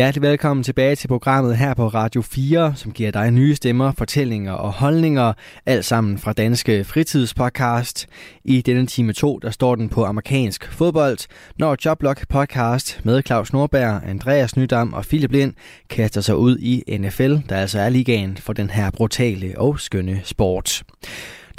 Hjertelig velkommen tilbage til programmet her på Radio 4, som giver dig nye stemmer, fortællinger og holdninger, alt sammen fra Danske Fritidspodcast. I denne time 2, der står den på amerikansk fodbold, når Joblock podcast med Claus Norberg, Andreas Nydam og Philip Lind kaster sig ud i NFL, der altså er ligaen for den her brutale og skønne sport.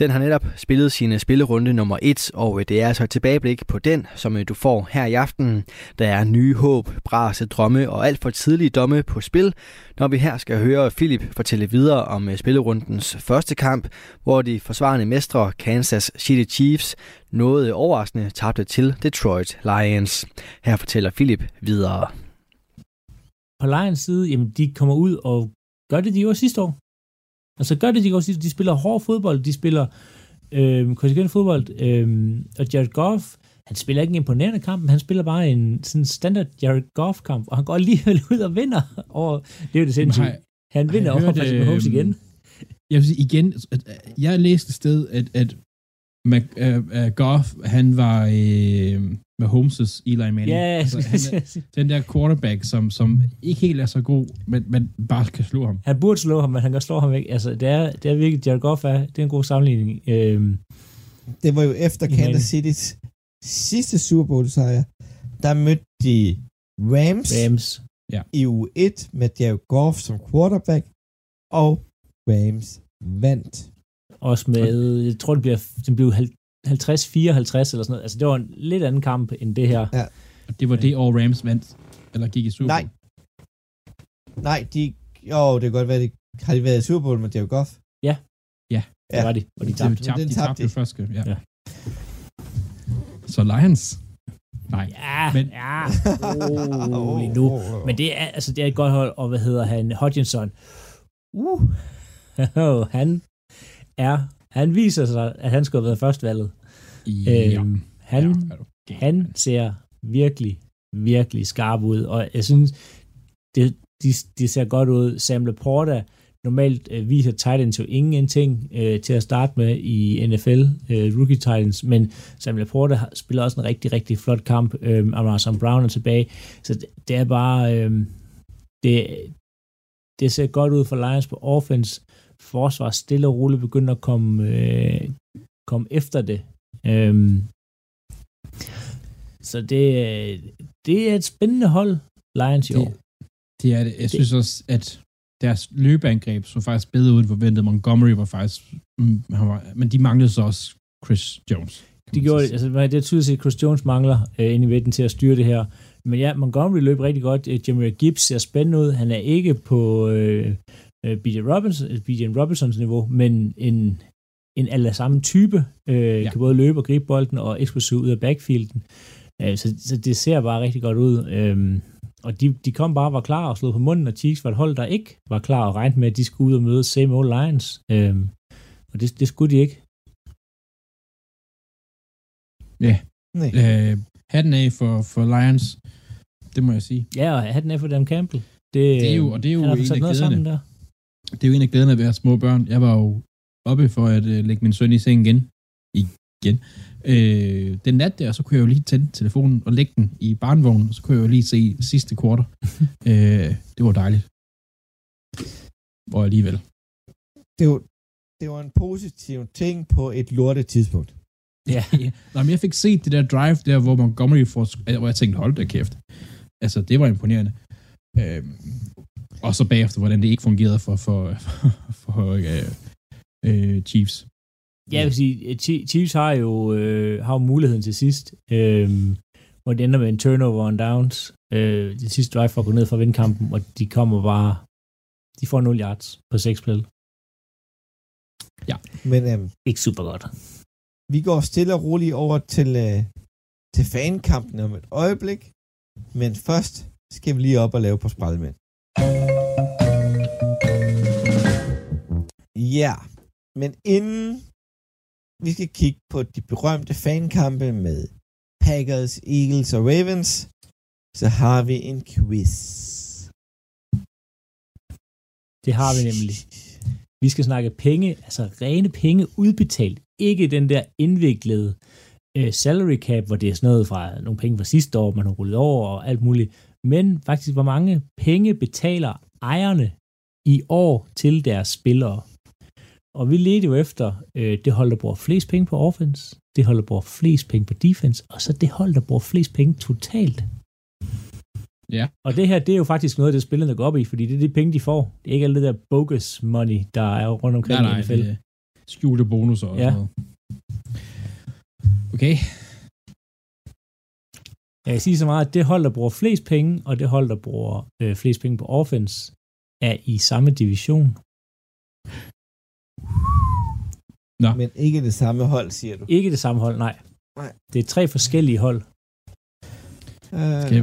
Den har netop spillet sine spillerunde nummer 1, og øh, det er altså et tilbageblik på den, som øh, du får her i aften. Der er nye håb, brase, drømme og alt for tidlige domme på spil, når vi her skal høre Philip fortælle videre om øh, spillerundens første kamp, hvor de forsvarende mestre Kansas City Chiefs noget overraskende tabte til Detroit Lions. Her fortæller Philip videre. På Lions side, jamen de kommer ud og gør det, de gjorde sidste år. Altså gør det, de går De spiller hård fodbold, de spiller øh, konsekvent fodbold, øh, og Jared Goff, han spiller ikke en imponerende kamp, men han spiller bare en sådan standard Jared Goff-kamp, og han går alligevel ud og vinder over, det er jo det sindssygt. Han vinder over Patrick Mahomes igen. Jeg vil sige igen, at jeg læste et sted, at, at Mac, uh, uh, Goff, han var uh, Mahomes' Eli Manning. Ja, altså, han den der quarterback, som, som ikke helt er så god, men, men bare kan slå ham. Han burde slå ham, men han kan slå ham ikke. Altså, det er, det er virkelig, Jared Goff er, det er en god sammenligning. Øhm, det var jo efter Kansas City's sidste Super Bowl sejr, der mødte de Rams, Rams. Ja. i u 1 med Jared Goff som quarterback, og Rams vandt også med, jeg tror, det, bliver, det blev 50-54 eller sådan noget. Altså, det var en lidt anden kamp end det her. Ja. Og det var det år Rams vandt, eller gik i Super Bowl? Nej. Nej, de... Jo, det kan godt være, det har de været i Super Bowl med Jared Goff? Ja. Ja. Det var de, og de tabte. De tabte, de tabte, de første, ja. ja. Så Lions? Nej. Ja, men, ja. Oh, lige nu. Men det er, altså, det er et godt hold, og hvad hedder han? Hodgkinson. Uh. han er, han viser sig, at han skulle have været førstvalget. Ja. Øhm, han, ja, han ser virkelig, virkelig skarp ud, og jeg synes, det, de, de ser godt ud. Sam Laporta normalt øh, viser Titans jo ingenting øh, til at starte med i NFL, øh, rookie Titans, men Sam Laporta spiller også en rigtig, rigtig flot kamp. Øh, Amazon Brown er tilbage, så det, det er bare, øh, det, det ser godt ud for Lions på offense, forsvar stille og roligt begynder at komme, øh, komme efter det. Øhm, så det, det er et spændende hold, Lions i det, år. Det er det. Jeg det. synes også, at deres løbeangreb så faktisk bedre ud end forventet. Montgomery var faktisk... Mm, han var, men de manglede så også Chris Jones. De gjorde, altså, det er tydeligt at Chris Jones mangler øh, ind i midten til at styre det her. Men ja, Montgomery løb rigtig godt. Jimmy Gibbs ser spændende ud. Han er ikke på øh, øh, BJ, Robinson, BJ Robinsons niveau, men en, en aller samme type, øh, ja. kan både løbe og gribe bolden og eksplosiv ud af backfielden. Øh, så, så det ser bare rigtig godt ud. Øh, og de, de kom bare og var klar og slog på munden, og Chiefs var et hold, der ikke var klar og regnede med, at de skulle ud og møde same old Lions. Øh, og det, det skulle de ikke. Ja. Nej. Øh, hatten af for, for Lions, det må jeg sige. Ja, og hatten af for Dan Campbell. Det, det er jo, og det er jo en af glæderne. Der det er jo en af glæderne at være små børn. Jeg var jo oppe for at øh, lægge min søn i seng igen. Igen. Øh, den nat der, så kunne jeg jo lige tænde telefonen og lægge den i barnvognen, og så kunne jeg jo lige se sidste kvarter. øh, det var dejligt. Og alligevel. Det var, det var en positiv ting på et lortet tidspunkt. Ja. ja. Nå, men jeg fik set det der drive der, hvor Montgomery får, hvor jeg tænkte, hold da kæft. Altså, det var imponerende. Øh, og så bagefter, hvordan det ikke fungerede for, for, for, for øh, øh, Chiefs. Ja, jeg vil sige, Chiefs har jo, øh, har jo muligheden til sidst, øh, hvor det ender med en turnover on downs. Øh, det sidste drive for at gå ned fra vindkampen, og de kommer bare, de får 0 yards på 6 spil. Ja. Men øhm, ikke super godt. Vi går stille og roligt over til, øh, til fankampen om et øjeblik, men først skal vi lige op og lave på spredemænd. Ja, men inden vi skal kigge på de berømte fankampe med Packers, Eagles og Ravens, så har vi en quiz. Det har vi nemlig. Vi skal snakke penge, altså rene penge udbetalt. Ikke den der indviklede øh, salary cap, hvor det er sådan noget fra nogle penge fra sidste år, man har rullet over og alt muligt. Men faktisk, hvor mange penge betaler ejerne i år til deres spillere. Og vi ledte jo efter øh, det hold, der bruger flest penge på offense, det hold, der bruger flest penge på defense, og så det hold, der bruger flest penge totalt. Ja. Og det her, det er jo faktisk noget, det spillerne går op i, fordi det er de penge, de får. Det er ikke alt det der bogus money, der er rundt omkring Nej, nej, i NFL. det skjulte bonusser og Ja. sådan noget. Okay. Jeg kan sige så meget, at det hold, der bruger flest penge, og det hold, der bruger øh, flest penge på offense, er i samme division. Men ikke det samme hold, siger du. Ikke det samme hold, nej. Nej. Det er tre forskellige hold. Øh, Skal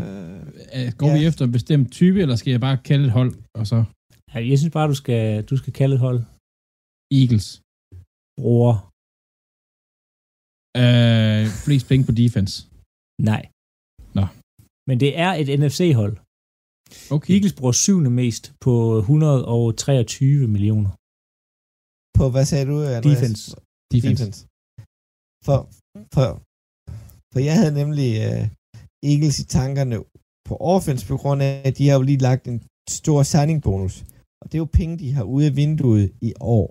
Øh, Går vi Ja. efter en bestemt type, eller skal jeg bare kalde et hold, og så Ja, Jeg synes bare, du skal, du skal kalde et hold Eagles? bruger. Øh, flest penge på defense. Nej. Nå. Men det er et NFC-hold. Okay. Eagles bruger syvende mest på 123 millioner. På, hvad sagde du, Andreas? Defense. defense. Defense. For, for, for jeg havde nemlig uh, Eagles i tankerne på offense, på grund af, at de har jo lige lagt en stor signing bonus. Og det er jo penge, de har ude af vinduet i år.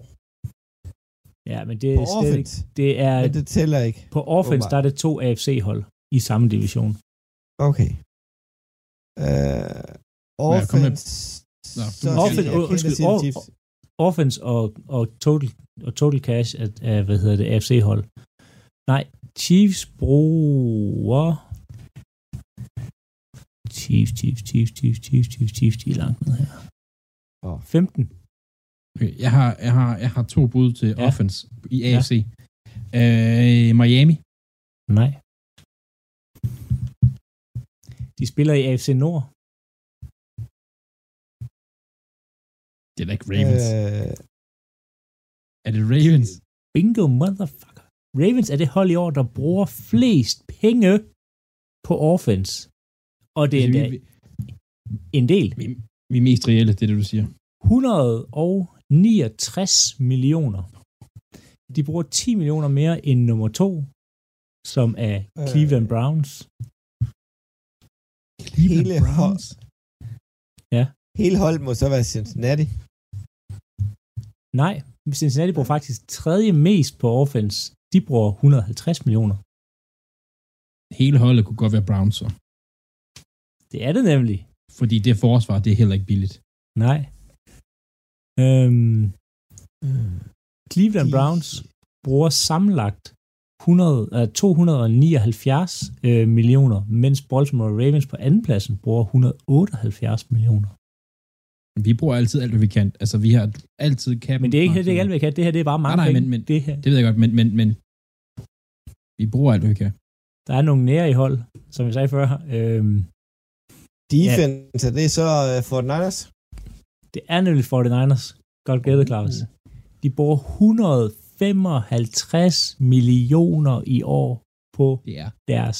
Ja, men det På er slet ikke, offense. det er, Men det tæller ikke. på offense, åbenbart. der er det to AFC-hold i samme division. Okay. Uh, Ja, offense. Nå, du så Offense- undskyld. Offense og, og, total, og total cash er, er, hvad hedder det, AFC-hold. Nej, Chiefs bruger... Chiefs, Chiefs, Chiefs, Chiefs, Chiefs, Chiefs, Chiefs, de er langt ned her. Åh. 15. Okay, jeg, har, jeg, har, jeg har to bud til ja. offense i AFC. Ja. Øh, Miami. Nej. De spiller i AFC Nord. Det er da ikke Ravens. Øh, Øh, er det Ravens? Bingo, motherfucker. Ravens er det hold i år, der bruger flest penge på offense. Og det er Altså, endda vi, en del. vi, vi er mest reelle, det er det, du siger. 169 millioner. De bruger 10 millioner mere end nummer to, som er Cleveland Øh. Browns. Hele hold, Ja. hele holdet må så være Cincinnati. Nej, Cincinnati bruger faktisk tredje mest på offense. De bruger 150 millioner. Hele holdet kunne godt være Browns, så. Det er det nemlig. Fordi det forsvar, det er heller ikke billigt. Nej. Øhm, Cleveland De- Browns bruger sammenlagt 100, øh, 279 øh, millioner, mens Baltimore Ravens på andenpladsen bruger 178 millioner. Vi bruger altid alt, hvad vi kan. Altså, vi har altid cap. Men det er ikke, det er ikke alt, vi kan. Det her det er bare mange Nej, nej, penge. men- men- det her. Det ved jeg godt, men, men, men vi bruger alt, hvad vi kan. Der er nogle nære i hold, som jeg sagde før. Øhm, Defense, er det så uh, Fort Niners? det er nemlig 49ers. Godt gættet, Claus. De bruger 155 millioner i år på er. deres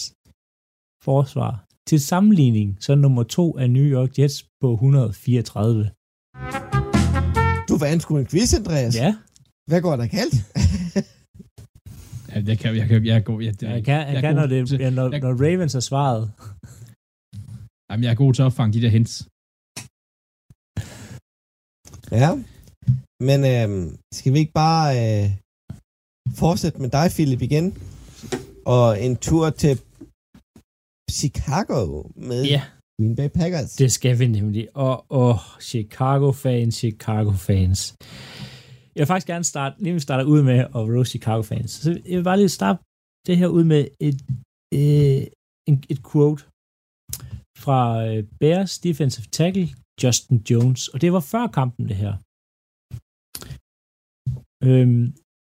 forsvar. Til sammenligning, så er nummer to er New York Jets på 134. Du vandt sgu en quiz, Andreas. Ja, Hvad går der galt? Ja, jeg kan, jeg kan, jeg er god. Jeg, han kan, han jeg er kan når, det, til- ja, når, jeg- når Ravens har svaret. Jamen, jeg er god til at opfange de der hints. Ja. Men øhm, skal vi ikke bare øh, fortsætte med dig, Philip, igen? Og en tur til Chicago med Ja, Green Bay Packers. det skal vi nemlig. Og, og Chicago-fans, Chicago-fans. Jeg vil faktisk gerne starte, lige vi starter ud med at roast Chicago-fans. Så jeg vil bare lige starte det her ud med et, øh, en, et quote fra øh, Bears defensive tackle, Justin Jones. Og det var før kampen, det her. Um,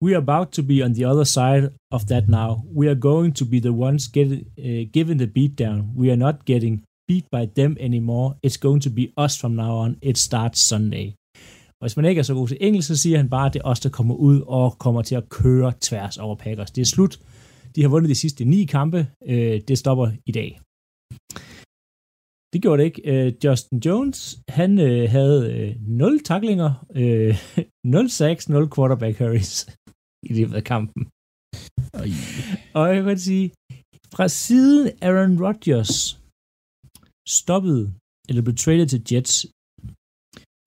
we are about to be on the other side of that now. We are going to be the ones get, uh, given the beat down. We are not getting beat by them anymore. It's going to be us from now on. It starts Sunday. Og hvis man ikke er så god til engelsk, så siger han bare, at det er os, der kommer ud og kommer til at køre tværs over Packers. Det er slut. De har vundet de sidste ni kampe. Øh, det stopper i dag. Det gjorde det ikke. Uh, Justin Jones, han uh, havde uh, 0 taklinger, uh, 0 sacks, 0 quarterback hurries i løbet af kampen. Og jeg kan sige, fra siden Aaron Rodgers stoppede, eller blev traded til Jets,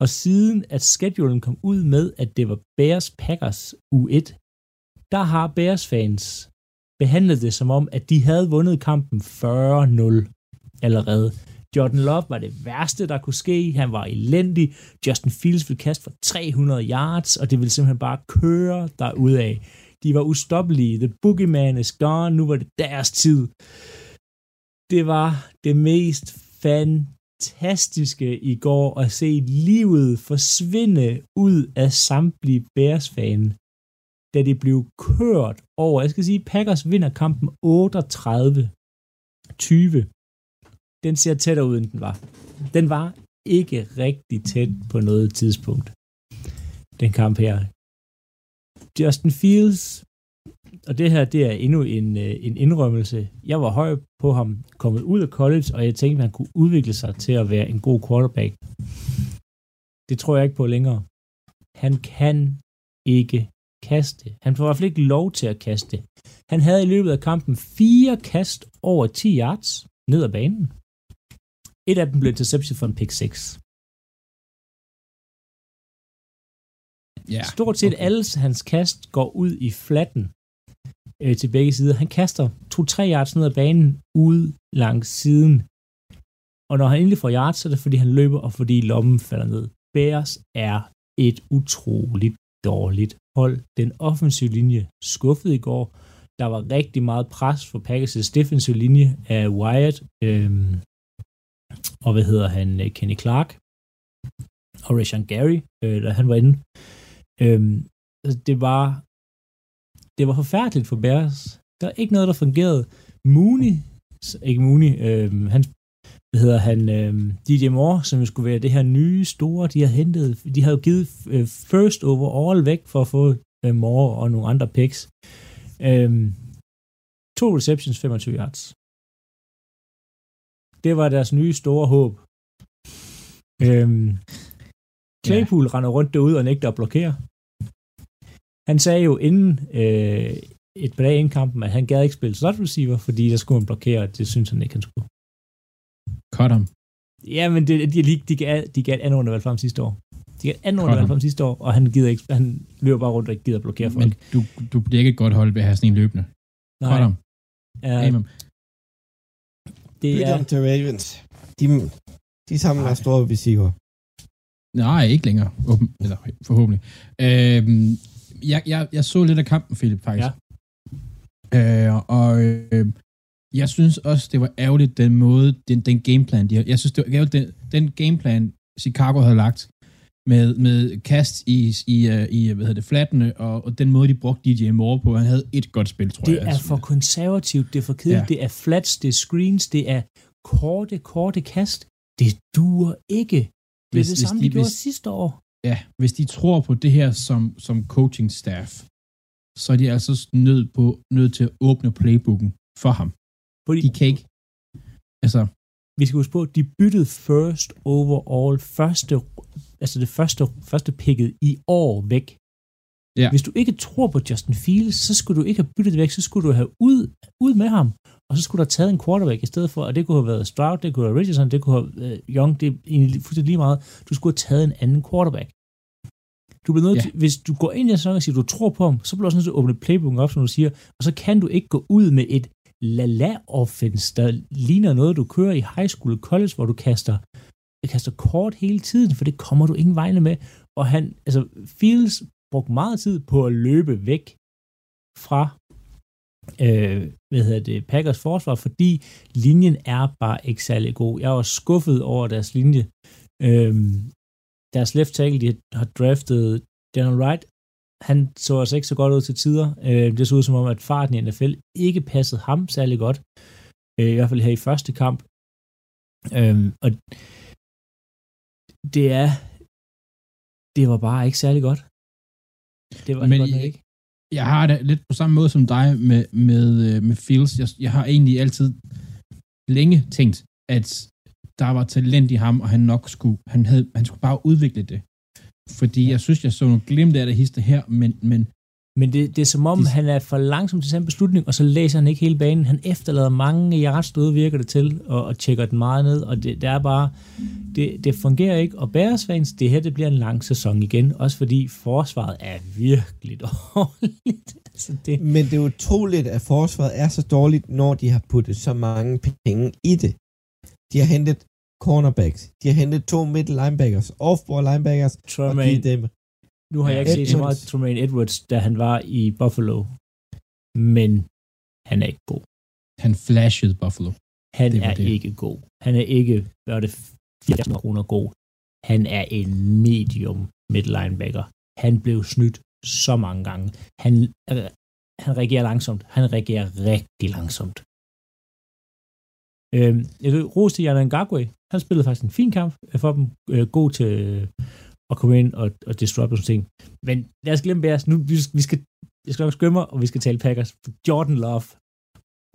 og siden at schedulen kom ud med, at det var Bears Packers U1, der har Bears fans behandlet det som om, at de havde vundet kampen 40-0 allerede. Jordan Love var det værste, der kunne ske. Han var elendig. Justin Fields ville kaste for 300 yards, og det ville simpelthen bare køre derudad. De var ustoppelige. The boogeyman is gone. Nu var det deres tid. Det var det mest fantastiske i går at se livet forsvinde ud af samtlige Bears-fan, da det blev kørt over. Jeg skal sige, Packers vinder kampen 38-20 den ser tættere ud, end den var. Den var ikke rigtig tæt på noget tidspunkt. Den kamp her. Justin Fields, og det her, det er endnu en, øh, en indrømmelse. Jeg var høj på ham, kommet ud af college, og jeg tænkte, at han kunne udvikle sig til at være en god quarterback. Det tror jeg ikke på længere. Han kan ikke kaste. Han får i hvert fald ikke lov til at kaste. Han havde i løbet af kampen fire kast over 10 yards ned ad banen. Et af dem blev interception for en pick 6. Ja, Stort set okay. alle hans kast går ud i flatten øh, til begge sider. Han kaster 2-3 yards ned ad banen ude langs siden. Og når han endelig får yards, så er det fordi han løber, og fordi lommen falder ned. Bears er et utroligt dårligt hold. Den offensive linje skuffede i går. Der var rigtig meget pres for Packers' defensive linje af Wyatt, øhm, og hvad hedder han, øh, Kenny Clark, og Rashan Gary, øh, da han var inde. Øhm, altså, det var det var forfærdeligt for Bears. Der er ikke noget, der fungerede. Mooney, ikke Mooney, øh, han, hvad hedder han, øh, DJ Moore, som jo skulle være det her nye store, de har hentet, de har jo givet øh, first overall væk for at få øh, Moore og nogle andre picks. Øh, to receptions, 25 yards. Det var deres nye store håb. Øhm, Claypool ja. render rundt derude og nægter at blokere. Han sagde jo inden øh, et par dage inden kampen, at han gad ikke spille slot receiver, fordi der skulle han blokere, og det synes han ikke, han skulle. Cut ham. Ja, men det, de, de, de, gav, de gav et andet undervalg frem sidste år. De gav et andet undervalg frem sidste år, og han, gider ikke, han løber bare rundt og ikke gider at blokere folk. Men du, du bliver ikke et godt hold ved at have sådan en løbende. Cut ham. Ja. Det er, om til Ravens. De, de samler Nej. store receiver. Nej, ikke længere. Åben, eller forhåbentlig. Øhm, jeg, jeg, jeg så lidt af kampen, Philip, faktisk. Ja. Øh, og øh, jeg synes også, det var ærgerligt, den måde, den, den gameplan, de har, jeg synes, det var ærgerligt, den, den gameplan, Chicago havde lagt, med, med kast i, i, øh, i hvad hedder det, flattene, og, og den måde, de brugte DJ Moore på, han havde et godt spil, tror det jeg. er for konservativt, det er for kedeligt, Ja. det er flats, det er screens, det er korte, korte kast. Det duer ikke. Det er Hvis- det samme, de- de, gjorde hvis- sidste år. Ja, hvis de tror på det her som, som coaching staff, så er de altså nødt, på, nødt til at åbne playbooken for ham. Fordi De kan ikke... Altså, vi skal huske på, at de byttede first overall, første, altså det første, første picket i år væk. Ja. Hvis du ikke tror på Justin Fields, så skulle du ikke have byttet det væk, så skulle du have ud, ud med ham, og så skulle du have taget en quarterback i stedet for, og det kunne have været Stroud, det kunne have været Richardson, det kunne have været uh, Young, det er egentlig fuldstændig lige meget. Du skulle have taget en anden quarterback. Du bliver nødt Ja. til, hvis du går ind i en sæson og siger, du tror på ham, så bliver du også nødt til at åbne playbooken op, som du siger, og så kan du ikke gå ud med et la-la-offense, der ligner noget, du kører i high school college, hvor du kaster, kaster kort hele tiden, for det kommer du ingen vegne med. Og han, altså, Fields brugte meget tid på at løbe væk fra øh, hvad hedder det, Packers forsvar, fordi linjen er bare ikke særlig god. Jeg var skuffet over deres linje. Øh, deres left tackle, de har draftet Daniel Wright, han så altså ikke så godt ud til tider. Øh, det så ud som om, at farten i NFL ikke passede ham særlig godt. Øh, I hvert fald her i første kamp. Øh, og det er det var bare ikke særlig godt. Det var Men det godt ikke. jeg har det lidt på samme måde som dig med, med, øh, med Fields. Jeg, jeg har egentlig altid længe tænkt, at der var talent i ham, og han nok skulle, han, havde, han skulle bare udvikle det. Fordi jeg synes, jeg så nogle glimt af det hister her, men, men Men det, det er som om, De- han er for langsom til sin beslutning, og så læser han ikke hele banen. Han efterlader mange hjertestød, virker det til, og, og tjekker den meget ned, og det, det er bare, det, det fungerer ikke. Og Bears det her det bliver en lang sæson igen, også fordi forsvaret er virkelig dårligt. altså det, Men det er utroligt, at forsvaret er så dårligt, når de har puttet så mange penge i det. De har hentet cornerbacks. De har hentet to middle linebackers, off-ball linebackers, og Tremaine, givet dem. Nu har jeg ikke set så meget Edwards. Tremaine Edwards, da han var i Buffalo, men han er ikke god. han flashede Buffalo. Han Det er det. ikke god. Han er ikke, hvad er det, 80 kroner god. Han er en medium midt linebacker. Han blev snydt så mange gange. Han, han reagerer langsomt. Han reagerer rigtig langsomt. Øhm, jeg vil rose til Ngakwe. Han spillede faktisk en fin kamp for dem. Øh, god til at komme ind og, og disrupte sådan ting. Men lad os glemme Bears. Nu, vi, vi skal, jeg skal nok skømme og vi skal tale Packers. Jordan Love.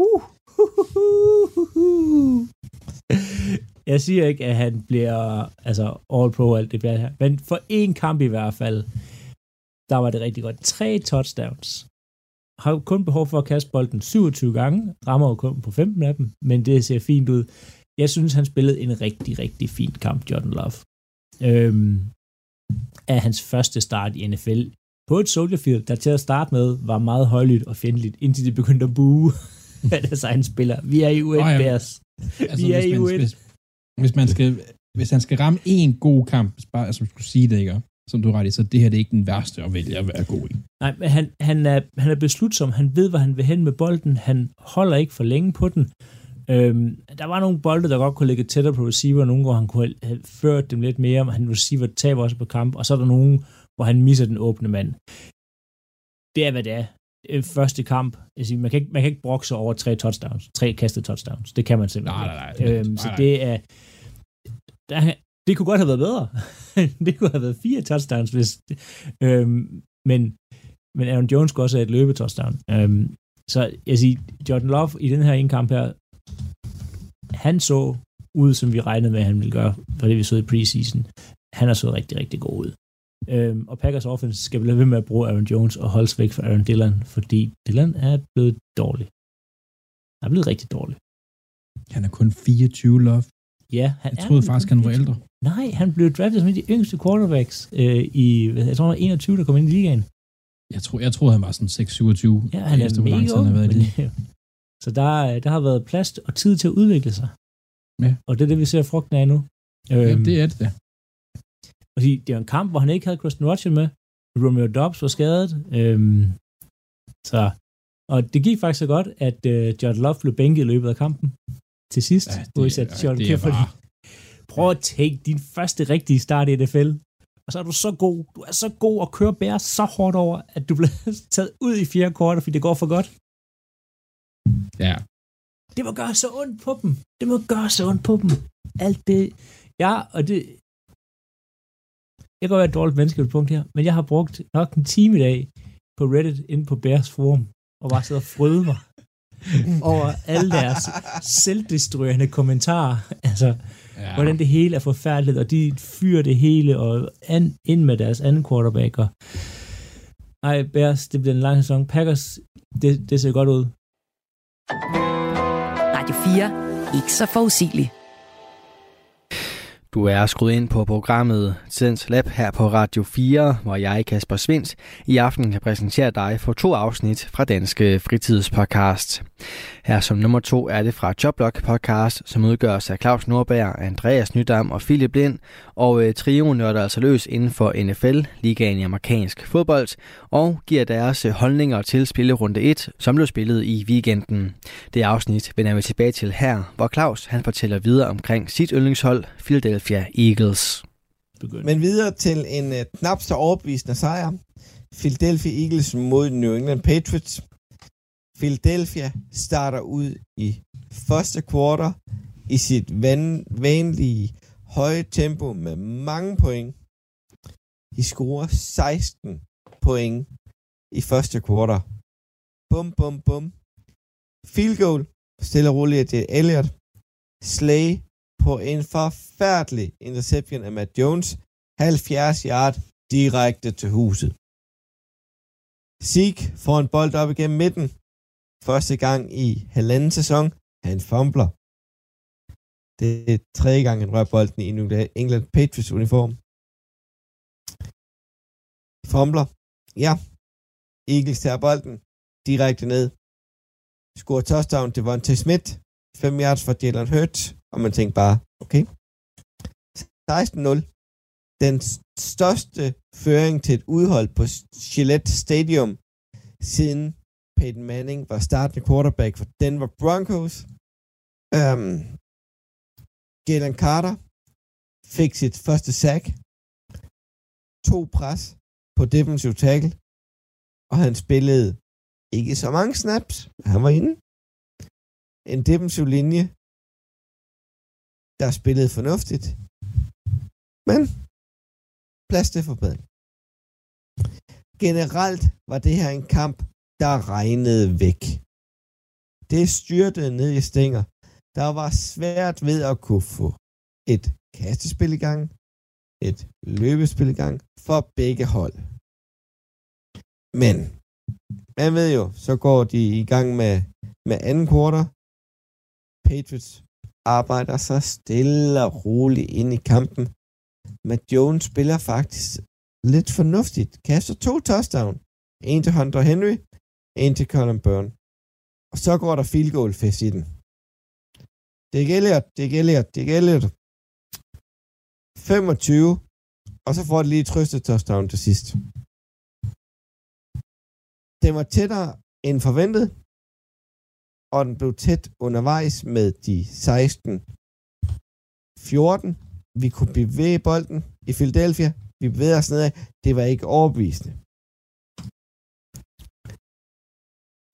Uh, Jeg siger ikke, at han bliver altså all pro alt det der her, men for en kamp i hvert fald, der var det rigtig godt. Tre touchdowns. Har kun behov for at kaste bolden 27 gange, rammer jo kun på 15 af dem, men det ser fint ud. Jeg synes, han spillede en rigtig, rigtig fin kamp, Jordan Love. Øhm, af hans første start i NFL på et Soldier Field, der til at starte med var meget højlydt og fjendtligt, indtil de begyndte at bue af deres egen spiller. Vi er i UN Nå ja. Bears. Altså, Vi er hvis, i man, U1. hvis, hvis, man skal, hvis han skal ramme en god kamp, bare, altså, skulle sige det, ikke? som du ret i, så det her det er ikke den værste at vælge at være god i. Nej, men han, han, er, han er beslutsom. Han ved, hvad han vil hen med bolden. Han holder ikke for længe på den. Øhm, der var nogle bolde, der godt kunne ligge tættere på receiver, nogle hvor han kunne have ført dem lidt mere, men han receiver taber også på kamp, og så er der nogen, hvor han misser den åbne mand. Det er, hvad det er. Øh, Første kamp, jeg siger, man, kan ikke, man kan ikke brokke sig over tre touchdowns, tre kastede touchdowns. Det kan man simpelthen Nej, nej, ikke. nej. Øhm, Nej, så nej. det er, der, det kunne godt have været bedre. det kunne have været fire touchdowns, hvis, øhm, men, men Aaron Jones skulle også have et løbetouchdown. Øhm, så jeg siger, Jordan Love i den her ene kamp her, han så ud, som vi regnede med, at han ville gøre, for det vi så i preseason. Han har så rigtig, rigtig god ud. Øhm, og Packers offense skal blive ved med at bruge Aaron Jones og holde sig væk fra Aaron Dillon, fordi Dillon er blevet dårlig. Han er blevet rigtig dårlig. Han er kun 24 love. Ja, han Jeg troede faktisk, han var 24. ældre. Nej, han blev draftet som en af de yngste quarterbacks øh, i, hvad, jeg tror, han var 21, der kom ind i ligaen. Jeg, tror, jeg troede, han var sådan 6-27. Ja, han er mega ung. Men. Så der, der har været plads og tid til at udvikle sig. Ja. Og det er det, vi ser frugten af nu. Ja, Øhm, det er det. Fordi det er en kamp, hvor han ikke havde Christian Watson med. Romeo Dobbs var skadet. Øhm, så, og det gik faktisk så godt, at øh, Jordan Love blev bænket i løbet af kampen. Til sidst, Ja, hvor det, satte ja, Jordan det er Clifford. bare... Prøv at tænke din første rigtige start i NFL. Og så er du så god. Du er så god at køre bære så hårdt over, at du bliver taget ud i fjerde kvartal, fordi det går for godt. Ja, Det må gøre så ondt på dem. Det må gøre så ondt på dem. Alt det. Ja, og det... Jeg kan være et dårligt menneske på et punkt her, men jeg har brugt nok en time i dag på Reddit inde på Bears forum, og bare siddet og fryde mig over alle deres selvdestruerende kommentarer. Altså, ja. hvordan det hele er forfærdeligt, og de fyrer det hele og an, ind med deres anden quarterback. Og, ej, Bears, det bliver en lang sæson. Packers, det, det ser godt ud. Radio 4. Ikke så forudsigeligt. Du er skruet ind på programmet Tidens Lab her på Radio 4, hvor jeg, Kasper Svens, i aften kan præsentere dig for to afsnit fra Danske Fritidspodcast. Her som nummer to er det fra Joblog podcast, som udgøres af Claus Nordberg, Andreas Nydam og Philip Lind, og øh, trioen nørder altså løs inden for NFL, ligaen i amerikansk fodbold, og giver deres øh, holdninger til spillerunde 1, som blev spillet i weekenden. Det afsnit vender vi tilbage til her, hvor Claus han fortæller videre omkring sit yndlingshold, Philadelphia Eagles. Begynd. Men videre til en uh, knap så overbevisende sejr. Philadelphia Eagles mod New England Patriots. Philadelphia starter ud i første kvartal i sit van, vanlige høje tempo med mange point. De scorer 16 point i første kvartal. Bum, bum, bum. Field goal. Stille og roligt til Elliott. Slay på en forfærdelig interception af Matt Jones, 70 yard direkte til huset. Sieg får en bold op igennem midten. Første gang i halvanden sæson. Han fumbler. Det er tredje gang, han rører bolden i New England Patriots uniform. Fumbler. Ja. Eagles tager bolden direkte ned. Scorer touchdown til Vontae Smith. 5 yards for Jalen Hurts. Og man tænkte bare, okay. 16-0. Den største føring til et udhold på Gillette Stadium siden Peyton Manning var startende quarterback for Denver Broncos. Um, Jalen Carter fik sit første sack. To pres på defensive tackle. Og han spillede ikke så mange snaps. Han var inde. En defensiv linje, der spillede fornuftigt. Men plads til forbedring. Generelt var det her en kamp, der regnede væk. Det styrtede ned i stænger. Der var svært ved at kunne få et kastespil i gang, et løbespil i gang for begge hold. Men man ved jo, så går de i gang med, med anden kvartal. Patriots arbejder sig stille og roligt ind i kampen. Matt Jones spiller faktisk lidt fornuftigt. Kaster to touchdown. En til Hunter Henry, en til Colin Byrne. Og så går der field goal fest i den. Det er Elliot, det er Elliot, det er Elliot. 25, og så får det lige trøstet touchdown til sidst. Den var tættere end forventet, og den blev tæt undervejs med de 16 14. Vi kunne bevæge bolden i Philadelphia. Vi bevægede os nedad. Det var ikke overbevisende.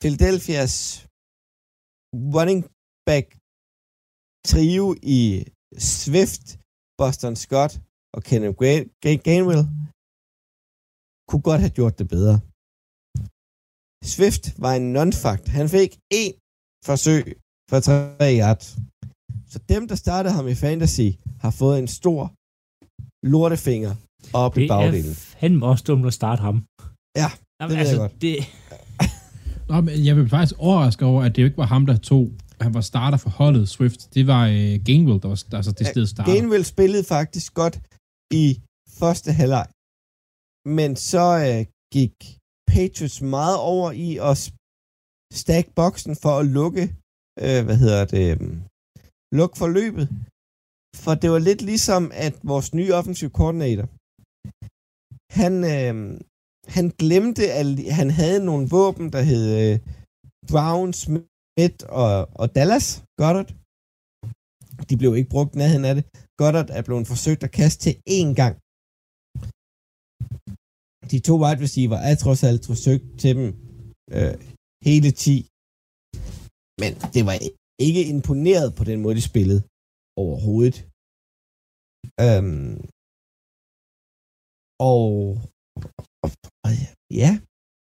Philadelphias running back trio i Swift, Boston Scott og Kenneth Gainwell kunne godt have gjort det bedre. Swift var en non-fact. Han fik en forsøg for 3 yards. Så dem, der startede ham i fantasy, har fået en stor lortefinger op det i bagdelen. er fandme også dumt at starte ham. Ja, Jamen, ved jeg altså, godt. Det, Nå, men jeg vil faktisk overraske over, at det jo ikke var ham, der tog, han var starter for holdet Swift. Det var øh, Gainwell, der var altså det sted starter. Gainwell spillede faktisk godt i første halvleg. Men så øh, gik Patriots meget over i at stack boksen for at lukke, øh, hvad hedder det, øhm, lukke forløbet. For det var lidt ligesom, at vores nye offensive koordinator, han, øh, han glemte, at han havde nogle våben, der hed øh, Brown, Smith og, og Dallas Goddard. De blev ikke brugt nærheden af det. Goddard er blevet forsøgt at kaste til én gang. De to wide receiver er trods alt forsøgt til dem øh, hele 10. Men det var ikke imponeret på den måde, de spillede overhovedet. Øhm, og, og, og ja,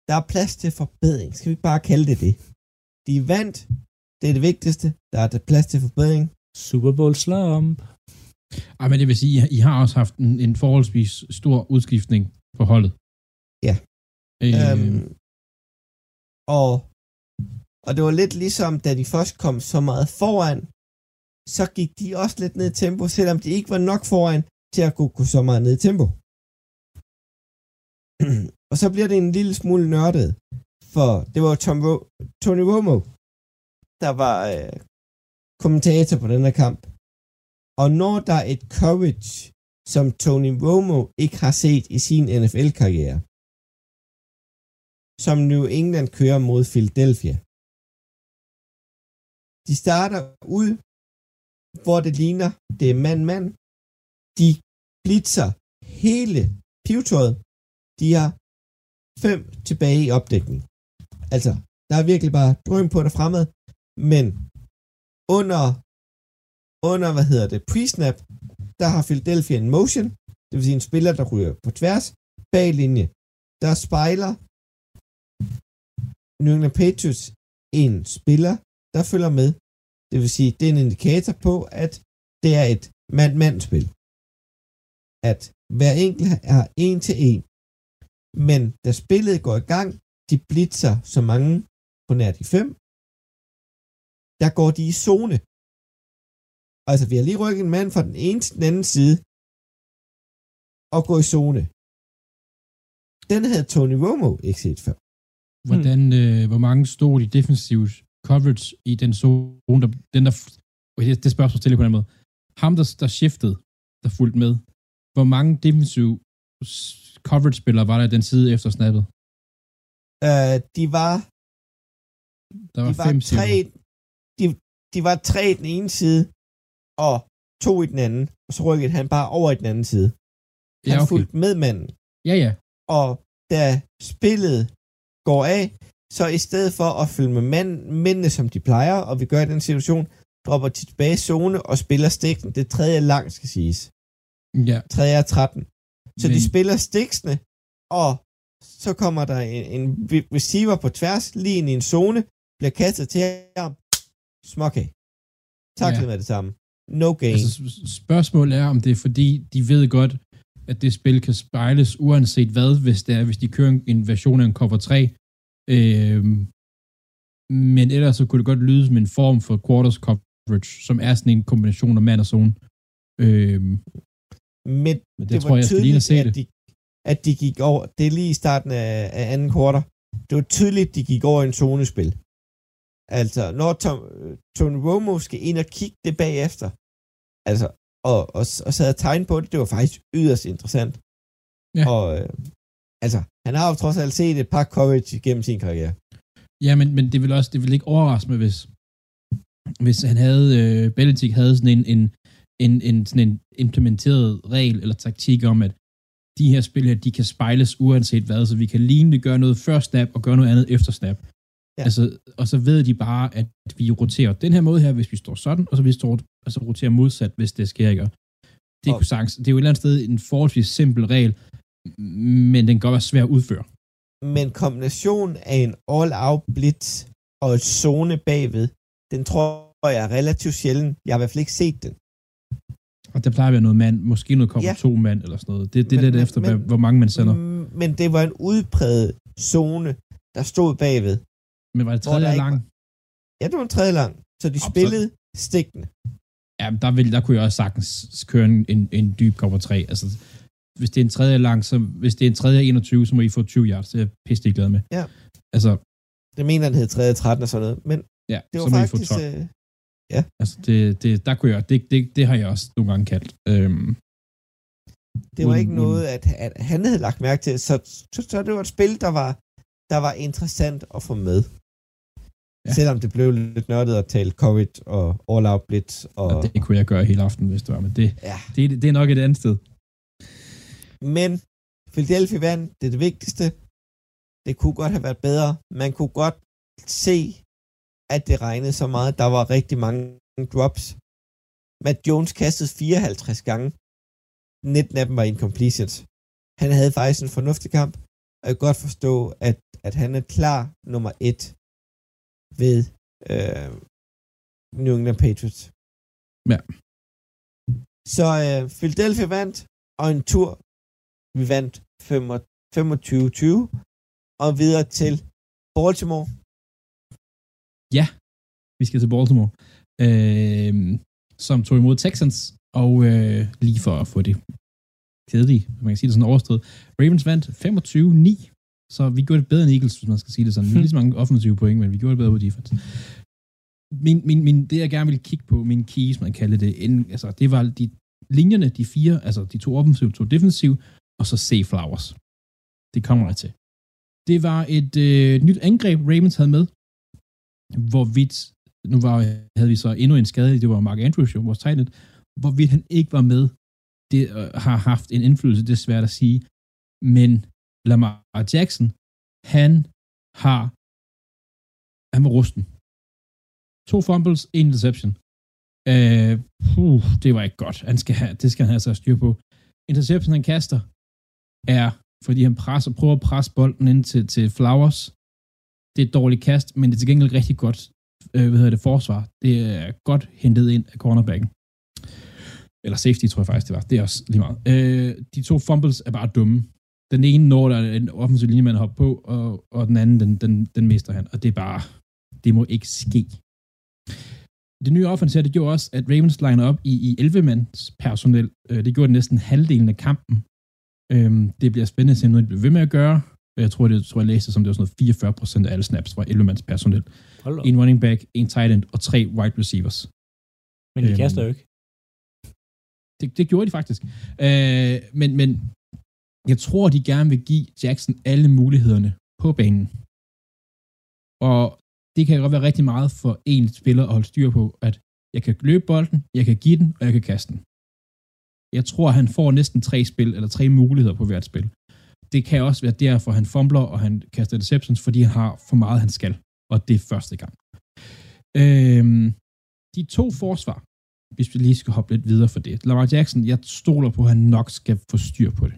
der er plads til forbedring. Skal vi ikke bare kalde det det? De vandt. Det er det vigtigste. Der er der plads til forbedring. Super Bowl slump. Ej, men det vil sige, I har også haft en, en forholdsvis stor udskiftning på holdet. Ja. Øh, Øhm, og, og det var lidt ligesom, da de først kom så meget foran, så gik de også lidt ned i tempo, selvom de ikke var nok foran til at kunne gå så meget ned i tempo. og så bliver det en lille smule nørdet, for det var Tom Ro- Tony Romo, der var øh, kommentator på den her kamp. Og når der er et courage, som Tony Romo ikke har set i sin NFL-karriere, som New England kører mod Philadelphia. De starter ud, hvor det ligner, det er mand-mand. De blitzer hele pivetøjet. De har fem tilbage i opdækning. Altså, der er virkelig bare drøm på det fremad, men under, under, hvad hedder det, pre-snap, der har Philadelphia en motion, det vil sige en spiller, der ryger på tværs, bag linje. Der spejler New England Patriots en spiller, der følger med. Det vil sige, det er en indikator på, at det er et mand-mand-spil. At hver enkelt er en til en. Men da spillet går i gang, de blitzer så mange på nær de fem, der går de i zone. Altså, vi har lige rykket en mand fra den ene til den anden side, og gå i zone. Den havde Tony Romo ikke set før. Hvordan, øh, hvor mange stod i defensiv coverage i den zone, der, den der, okay, det, spørgsmål stille på den måde. Ham, der, der shiftede, der fulgte med, hvor mange defensiv coverage-spillere var der i den side efter snappet? Uh, de var, Der var de var fem tre, de, de var tre i den ene side, og to i den anden, og så rykkede han bare over i den anden side. Han ja, okay. fulgte med manden. Ja, ja. Og da spillet går af, så i stedet for at følge med mand, mændene, som de plejer, og vi gør i den situation, dropper de tilbage i zone og spiller stikken. Det tredje langt, skal siges. Ja, Tredje er 13. Så Men- de spiller stiksene, og så kommer der en, en receiver på tværs, lige ind i en zone, bliver kastet til ham. Småkag. Taklet Ja. med det samme. No gain. altså spørgsmålet er, om det er fordi, de ved godt, at det spil kan spejles uanset hvad, hvis det er, hvis de kører en- en version af en cover 3. Øhm, men ellers så kunne det godt lyde som en form for quarters coverage, som er sådan en kombination af mand og zone. Øhm, Men men det, det, det tror var jeg, jeg skal lige at se det. at de, at de gik over, det er lige i starten af, af anden kvartal, det var tydeligt, de gik over i en zonespil. Altså, når Tom, Tony Romo skal ind og kigge det bagefter, altså, og, og, og sad og tegne på det, det var faktisk yderst interessant. Ja. Og, øh, altså, han har jo trods alt set et par coverage gennem sin karriere. Ja, men, men det vil også, det vil ikke overraske mig, hvis, hvis han havde, øh, Belichick havde sådan en, en, en, en, sådan en implementeret regel eller taktik om, at de her spil her, de kan spejles uanset hvad, så vi kan lignende gøre noget før snap og gøre noget andet efter snap. Ja. Altså, og så ved de bare, at vi roterer den her måde her, hvis vi står sådan, og så vi står, altså roterer modsat, hvis det sker ikke. Det, kunne sagtens, det er jo et eller andet sted en forholdsvis simpel regel, men den kan godt være svær at udføre. Men kombinationen af en all-out blitz og et zone bagved, den tror jeg er relativt sjældent. Jeg har i hvert fald ikke set den. Og der plejer at være noget mand, måske noget kommer Ja. to mand eller sådan noget. Det, det er lidt men- efter, men- hvor mange man sender. Mm, Men det var en udpræget zone, der stod bagved. Men var det tredje lang? Ja, det var en tredje lang. Så de Op, så- spillede stikkende. Ja, men der, vil, der kunne jeg også sagtens køre en, en, en dyb cover 3. Altså, hvis det er en tredje lang, så hvis det er en tredje 21, så må I få 20 yards. Det er jeg pisse glad med. Ja. Altså, Det mener han hed tredje 13 og sådan noget. Men ja, det så var må I få faktisk... 12. Øh, Altså, det, det, der kunne jeg, det, det, det har jeg også nogle gange kaldt. Øhm, det var Uden- ikke noget, at, at han havde lagt mærke til. Så, så, så det var et spil, der var, der var interessant at få med. Ja. Ja. Selvom det blev lidt nørdet at tale COVID og all-out blitz. Og, og det kunne jeg gøre hele aften, hvis det var. Men det, ja. det, det er nok et andet sted. Men Philadelphia vandt, det er det vigtigste. Det kunne godt have været bedre. Man kunne godt se, at det regnede så meget. Der var rigtig mange drops. Matt Jones kastede 54 gange. 19 af dem var incompletions. Han havde faktisk en fornuftig kamp, og jeg kan godt forstå, at, at han er klar nummer et ved øh, New England Patriots. Ja. Så øh, Philadelphia vandt, og en tur vi vandt 25-20 og videre til Baltimore. Ja, Vi skal til Baltimore, øh, som tog imod Texans, og øh, lige for at få det kedelige, man kan sige det sådan overstået, Ravens vandt 25-9, så vi gjorde det bedre end Eagles, hvis man skal sige det sådan. Vi har lige så mange offensive point, men vi gjorde det bedre på defense. Min, min, min, det jeg gerne ville kigge på, min keys, man kalder det, inden, altså, det var de linjerne, de fire, altså de to offensive, to defensive, og så se Flowers. Det kommer jeg til. Det var et øh, nyt angreb, Ravens havde med, hvorvidt, nu var, havde vi så endnu en skade, det var Mark Andrews, jo, vores tegnet, hvorvidt han ikke var med, det øh, har haft en indflydelse, det er svært at sige, men Lamar Jackson, han har, han var rusten. To fumbles, en interception. Øh, puh, det var ikke godt. Han skal have, det skal han altså have så styr på. Interception, han kaster, er, fordi han presser, prøver at presse bolden ind til, til Flowers. Det er et dårligt kast, men det er til gengæld rigtig godt, øh, hvad hedder det, forsvar. Det er godt hentet ind af cornerbacken. Eller safety, tror jeg faktisk, det var. Det er også lige meget. Øh, de to fumbles er bare dumme. Den ene når der er en offensiv linjemand hopper på, og, og den anden, den, den, den mister han. Og det er bare, det må ikke ske. Det nye offense her, det gjorde også, at Ravens liner op i, i 11-mands personel. Øh, det gjorde næsten halvdelen af kampen. Øh, det bliver spændende at se, noget de bliver ved med at gøre. Jeg tror, det, tror, jeg læste, som det var sådan noget 44 procent af alle snaps var 11-mands personel. En running back, en tight end og tre wide receivers. Men de øhm, kaster jo ikke. Det, det gjorde de faktisk. Øh, men, men jeg tror, de gerne vil give Jackson alle mulighederne på banen. Og det kan godt være rigtig meget for en spiller at holde styr på, at jeg kan løbe bolden, jeg kan give den, og jeg kan kaste den. Jeg tror, han får næsten tre spil, eller tre muligheder på hvert spil. Det kan også være derfor, han fumbler, og han kaster deceptions, fordi han har for meget, han skal. Og det er første gang. Øhm, de to forsvar, hvis vi lige skal hoppe lidt videre for det. Lamar Jackson, jeg stoler på, at han nok skal få styr på det.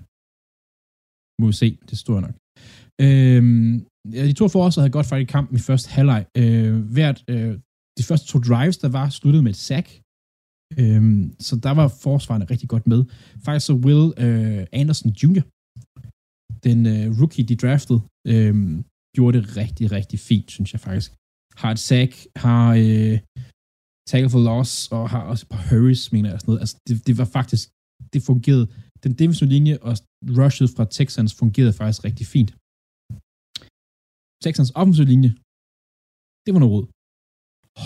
Må vi se, det står nok. Øhm, ja, de to forsvar havde godt fat i kampen i første halvleg. Øh, hvert, øh, de første to drives, der var, sluttede med et sack. Øhm, så der var forsvarende rigtig godt med. Faktisk så Will øh, Anderson Jr., den øh, rookie, de draftede, øh, gjorde det rigtig, rigtig fint, synes jeg faktisk. Har et sack, har øh, tackle for loss, og har også et par hurries, mener jeg, sådan noget. Altså, det, det var faktisk, det fungerede. Den defensive linje og rushet fra Texans fungerede faktisk rigtig fint. Texans offensive linje, det var noget råd.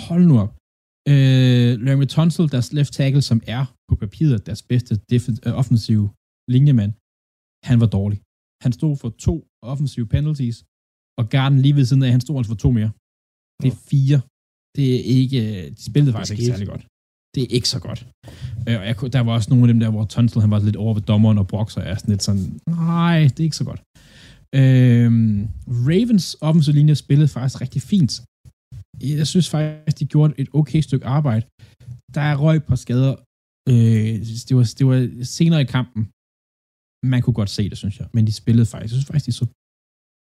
Hold nu op. Øh, Larry Tunsil, deres left tackle, som er på papiret deres bedste uh, offensive linjemand, han var dårlig. Han stod for to offensive penalties, og Garden lige ved siden af, han stod altså for to mere. Det er fire. Det er ikke, de spillede faktisk ikke særlig godt. Det er ikke så godt. Øh, og jeg, der var også nogle af dem der, hvor Tunsil, han var lidt over ved dommeren, og Broxer er sådan lidt sådan, nej, det er ikke så godt. Øhm, Ravens offensive linje spillede faktisk rigtig fint. Jeg synes faktisk, de gjorde et okay stykke arbejde. Der er røg på skader. Øh, det, var, det var senere i kampen. Man kunne godt se det, synes jeg. Men de spillede faktisk. Jeg synes faktisk, det så,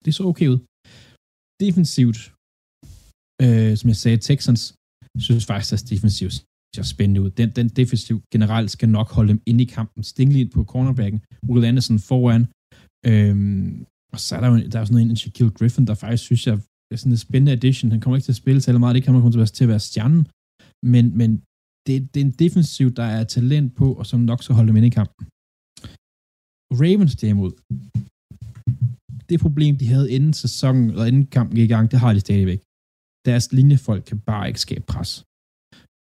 det så okay ud. Defensivt, øh, som jeg sagde, Texans, synes faktisk, at defensivt ser spændende ud. Den, den defensiv generelt skal nok holde dem inde i kampen. Stingley på cornerbacken, Will Anderson foran, øhm, og så er der jo der er sådan en, en Shaquille Griffin, der faktisk synes jeg sådan en spændende addition. Han kommer ikke til at spille særlig meget, det kan man kun til at være stjernen, men, men det, det er en defensiv, der er talent på, og som nok skal holde dem inde i kampen. Ravens derimod, det problem, de havde inden sæsonen, eller inden kampen gik i gang, det har de stadigvæk. Deres linjefolk kan bare ikke skabe pres.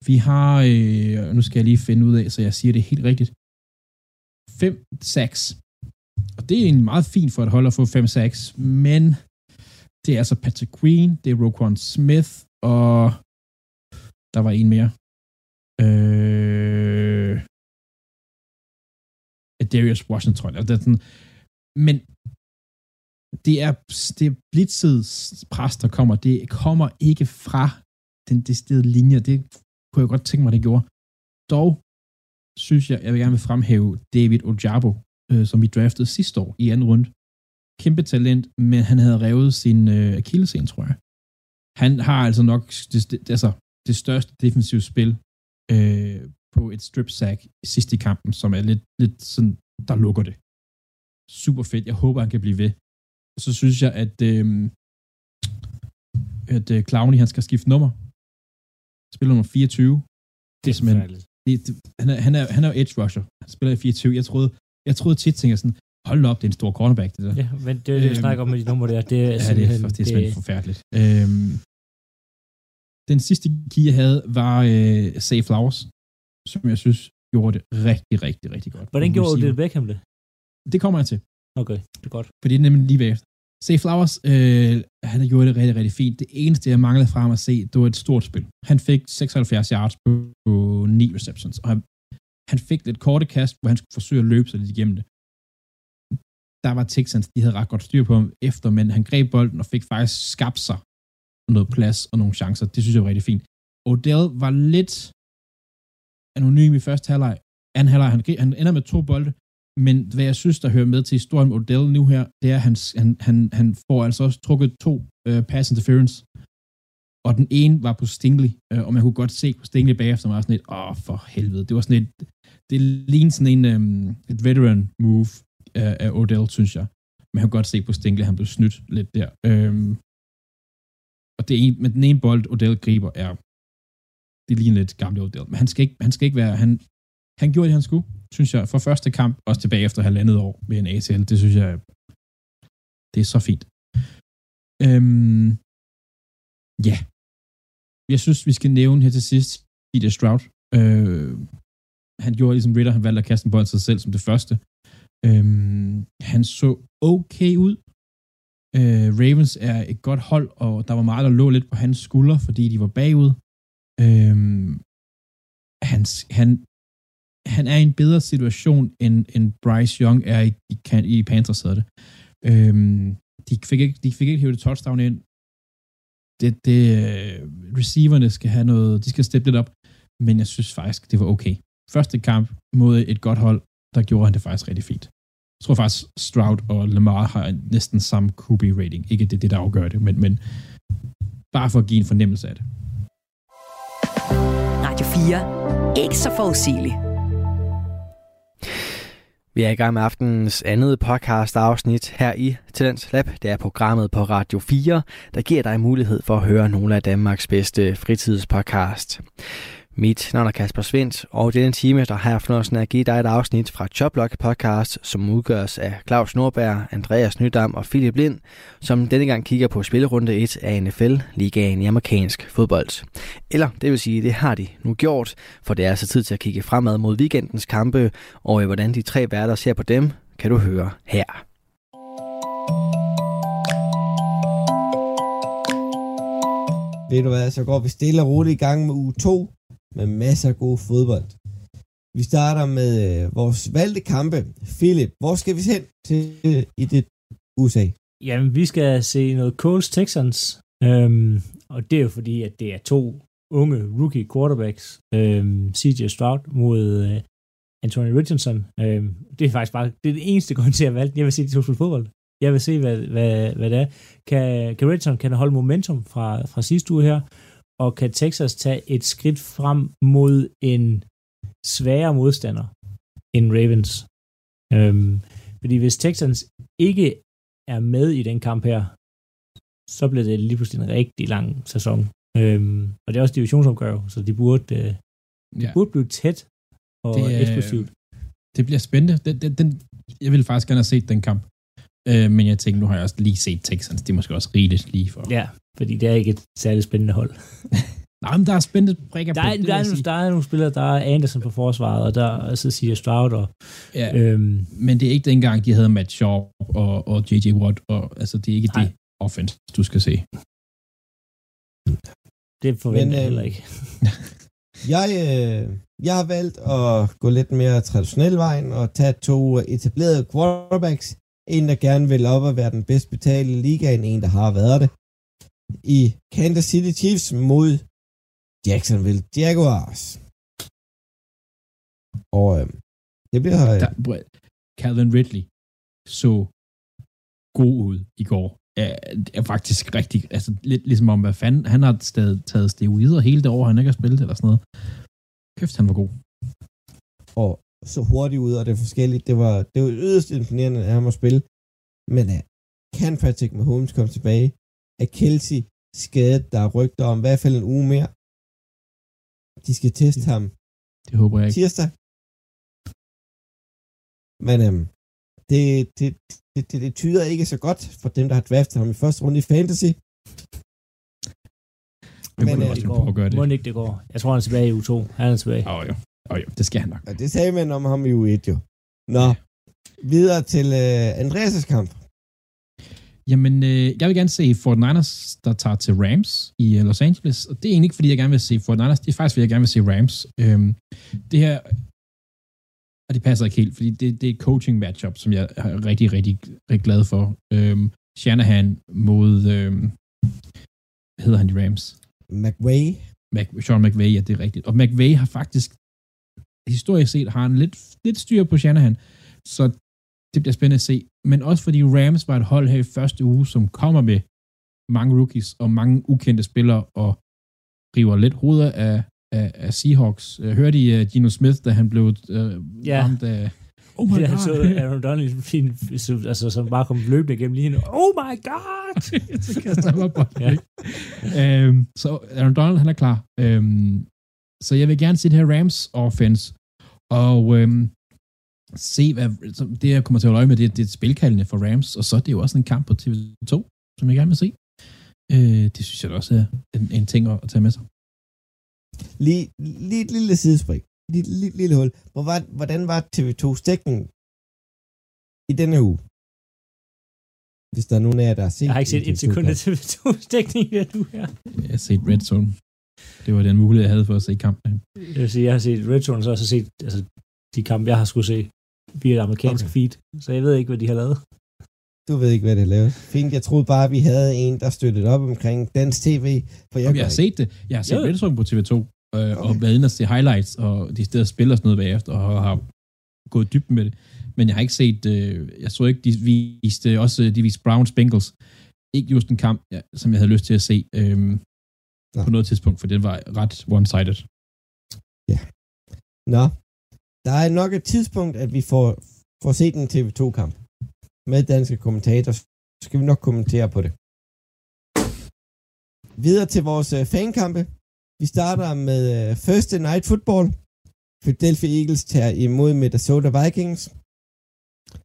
Vi har, øh, nu skal jeg lige finde ud af, så jeg siger det helt rigtigt, 5 sacks og det er egentlig meget fint for et hold at få 5-6, men det er altså Patrick Queen, det er Roquan Smith, og der var en mere. Øh, Darius Washington, tror jeg. Altså, det er sådan, men det er, det er blitzet pres, der kommer. Det kommer ikke fra den deciderede linje. Det kunne jeg godt tænke mig, det gjorde. Dog synes jeg, jeg vil gerne vil fremhæve David Ojabo, øh, som vi draftede sidste år i anden runde. Kæmpe talent, men han havde revet sin øh, akillesen, tror jeg. Han har altså nok det, det, altså, det største defensive spil øh, på et strip sack sidst i kampen, som er lidt, lidt sådan, der lukker det. Super fedt. Jeg håber, han kan blive ved. Og så synes jeg, at, øh, at øh, Clowney, han skal skifte nummer. Spiller nummer 24. Det er simpelthen... Det, det, han, er, han, er, han er edge rusher. Han spiller i 24. Jeg troede, jeg troede tit, tænkte jeg sådan, hold op, det er en stor cornerback, det der. Ja, men det er det, jeg snakker om med de numre der. Det er, ja, det er, det er simpelthen forfærdeligt. Øhm, den sidste key, jeg havde, var øh, Say Flowers, som jeg synes gjorde det rigtig, rigtig, rigtig godt. Hvordan gjorde det Beckham det? Det kommer jeg til. Okay, det er godt. Fordi det er nemlig lige bagefter. Say Flowers, øh, han har gjort det rigtig, rigtig fint. Det eneste, jeg manglede fra ham at se, det var et stort spil. Han fik 76 yards på, på 9 receptions, og han, han fik lidt korte kast, hvor han skulle forsøge at løbe sig lidt igennem det. Der var Texans, de havde ret godt styr på ham efter, men han greb bolden og fik faktisk skabt sig noget plads og nogle chancer. Det synes jeg var rigtig fint. Odell var lidt anonym i første halvleg. Anden halvleg, han, han ender med to bolde, men hvad jeg synes, der hører med til historien med Odell nu her, det er, at han, han, han, han får altså også trukket to uh, pass interference. og den ene var på Stingley, øh, og man kunne godt se på Stingley bagefter, var sådan et, åh, for helvede, det var sådan et, det lignede sådan en, øhm, et veteran move af, af Odell, synes jeg. Man kan godt se på Stinkle, han blev snydt lidt der. Øhm, og det ene, men den ene bold, Odell griber, er, det ligner lidt gamle Odell, men han skal ikke, han skal ikke være, han, han gjorde det, han skulle, synes jeg, for første kamp, også tilbage efter halvandet år med en ACL, det synes jeg, det er så fint. Øhm, ja. Jeg synes, vi skal nævne her til sidst C.J. Stroud. Øh, han gjorde ligesom Ritter, han valgte at kaste en bold til sig selv som det første. Øhm, han så okay ud. Øh, Ravens er et godt hold, og der var meget, der lå lidt på hans skuldre, fordi de var bagud. Øhm, han, han, han er i en bedre situation, end, end Bryce Young er i, i, i Panthers, hedder det. Øhm, de fik ikke, de fik ikke hævet touchdown ind. Det, det, øh, receiverne skal have noget, de skal steppe lidt op, men jeg synes faktisk, det var okay. Første kamp mod et godt hold, der gjorde han det faktisk rigtig fint. Jeg tror faktisk, Stroud og Lamar har næsten samme QB-rating. Ikke det, det der afgør det, men, men bare for at give en fornemmelse af det. Radio 4. Ikke så forudsigeligt. Vi er i gang med aftenens andet podcast afsnit her i Talents Lab. Det er programmet på Radio 4, der giver dig mulighed for at høre nogle af Danmarks bedste fritidspodcast. Mit navn er Kasper Svendt, og denne time, der har jeg fornøjelsen at give dig et afsnit fra Choplock podcast, som udgøres af Claus Nordberg, Andreas Nydam og Philip Lind, som denne gang kigger på spillerunde 1 af NFL, ligaen i amerikansk fodbold. Eller det vil sige, det har de nu gjort, for det er altså tid til at kigge fremad mod weekendens kampe, og hvordan de tre værter ser på dem, kan du høre her. Ved du hvad, så går vi stille og roligt i gang med uge 2 med masser af god fodbold. Vi starter med øh, vores valgte kampe. Philip, hvor skal vi hen til øh, i det USA? Jamen, vi skal se noget Coles Texans, øhm, og det er jo fordi, at det er to unge rookie quarterbacks, øhm, CJ Stroud mod øh, Anthony Richardson. Øhm, det er faktisk bare det, er det eneste grund til, at jeg valgte. Jeg vil se de to spille fodbold. Jeg vil se, hvad, hvad, hvad det er. Kan, kan Richardson kan holde momentum fra, fra sidste uge her, og kan Texas tage et skridt frem mod en sværere modstander end Ravens. Øhm, fordi hvis Texans ikke er med i den kamp her, så bliver det lige pludselig en rigtig lang sæson. Øhm, og det er også divisionsopgør, så de burde, øh, de ja. burde blive tæt og det, øh, eksplosivt. Det bliver spændende. Den, den, den, jeg vil faktisk gerne have set den kamp. Øh, men jeg tænker, nu har jeg også lige set Texans. Det er måske også rigeligt lige for. Ja, fordi det er ikke et særligt spændende hold. Nej, men der er spændende brikker der er, på. Der, er, der er nogle spillere, der er Anderson på forsvaret, og der er så siger Stroud. Og, ja, øhm, men det er ikke dengang, de havde Matt Shaw og, og J.J. Watt, og altså, det er ikke nej. det offense, du skal se. Det forventer jeg øh, heller ikke. jeg, øh, jeg har valgt at gå lidt mere traditionel vejen og tage to etablerede quarterbacks. En, der gerne vil op og være den bedst betalte i ligaen, en, der har været det i Kansas City Chiefs mod Jacksonville Jaguars. Og øh, det bliver... Øh, der, Calvin Ridley så god ud i går. Er, er faktisk rigtig, altså lidt ligesom om, hvad fanden, han har stadig taget steroider hele det år, han ikke har spillet eller sådan noget. Kæft, han var god. Og så hurtigt ud, og det er forskelligt. Det var, det var yderst imponerende af ham at spille. Men uh, kan Patrick Mahomes komme tilbage? Er Kelsey skadet? Der er rygter om i hvert fald en uge mere. De skal teste ham. Det håber jeg ikke. Tirsdag. Men øhm, det, det, det, det, det tyder ikke så godt for dem, der har draftet ham i første runde i Fantasy. Men, Men øh, det går. Gøre det. Må ikke det går. Jeg tror, han er tilbage i U2. Han er tilbage. Oh, jo. Oh, jo, det skal han nok. Og det sagde man om ham i U1 jo. Nå, videre til uh, Andreas' kamp. Jamen, øh, jeg vil gerne se Fort Niners, der tager til Rams i uh, Los Angeles. Og det er egentlig ikke, fordi jeg gerne vil se Fort Niners. Det er faktisk, fordi jeg gerne vil se Rams. Øhm, det her... Og det passer ikke helt, fordi det, det er et coaching matchup, som jeg er rigtig, rigtig, rigtig glad for. Øhm, Shanahan mod... Øhm, hvad hedder han i Rams? McVay. Mac, Sean McVay, ja, det er rigtigt. Og McVay har faktisk historisk set har han lidt, lidt styr på Shanahan. Så det bliver spændende at se. Men også fordi Rams var et hold her i første uge, som kommer med mange rookies og mange ukendte spillere, og river lidt hoveder af, af, af Seahawks. Jeg hørte I uh, Gino Smith, da han blev uh, Ja. ramt af... Oh my det, god! så Aaron Donald fin, altså, som bare kom løbende igennem lige nu. Oh my god! så kaster han mig på Ja. ja. øhm, Så Aaron Donald, han er klar. Øhm, så jeg vil gerne se det her Rams offense, og øhm, se, hvad, det jeg kommer til at holde øje med, det, det er spilkaldende for Rams, og så er det jo også en kamp på TV2, som jeg gerne vil se. Øh, det synes jeg også er en, en ting at, at tage med sig. Lige, lige et lille sidespring. Lige et lille, lille hul. Hvor var, hvordan var TV2's dækning i denne uge? Hvis der er nogen af jer, der har set Jeg har ikke set en et sekund af TV2-kamp. TV2's dækning i den uge her. Jeg har set Red Zone. Det var den mulighed, jeg havde for at se kampen. Jeg vil sige, jeg har set Red Zone, og så har jeg så set altså, de kampe, jeg har skulle se via et amerikansk Okay. feed. Så jeg ved ikke, hvad de har lavet. Du ved ikke, hvad det lavet. Fint, jeg troede bare, at vi havde en, der støttede op omkring dansk tv. For jeg, Jeg, jeg har set det. Jeg har set. Red Zone på TV2, øh, okay. og været inde og se highlights, og de steder spiller sådan noget bagefter, og har gået dybden med det. Men jeg har ikke set, øh, jeg så ikke, de viste også, de viste Browns Bengals. Ikke just en kamp, ja, som jeg havde lyst til at se øh, Nå. på noget tidspunkt, for den var ret one-sided. Nå, der er nok et tidspunkt, at vi får, får set en TV2-kamp med danske kommentatorer. Så skal vi nok kommentere på det. Videre til vores øh, fankampe. Vi starter med øh, Thursday Night Football. Philadelphia Eagles tager imod Minnesota Vikings.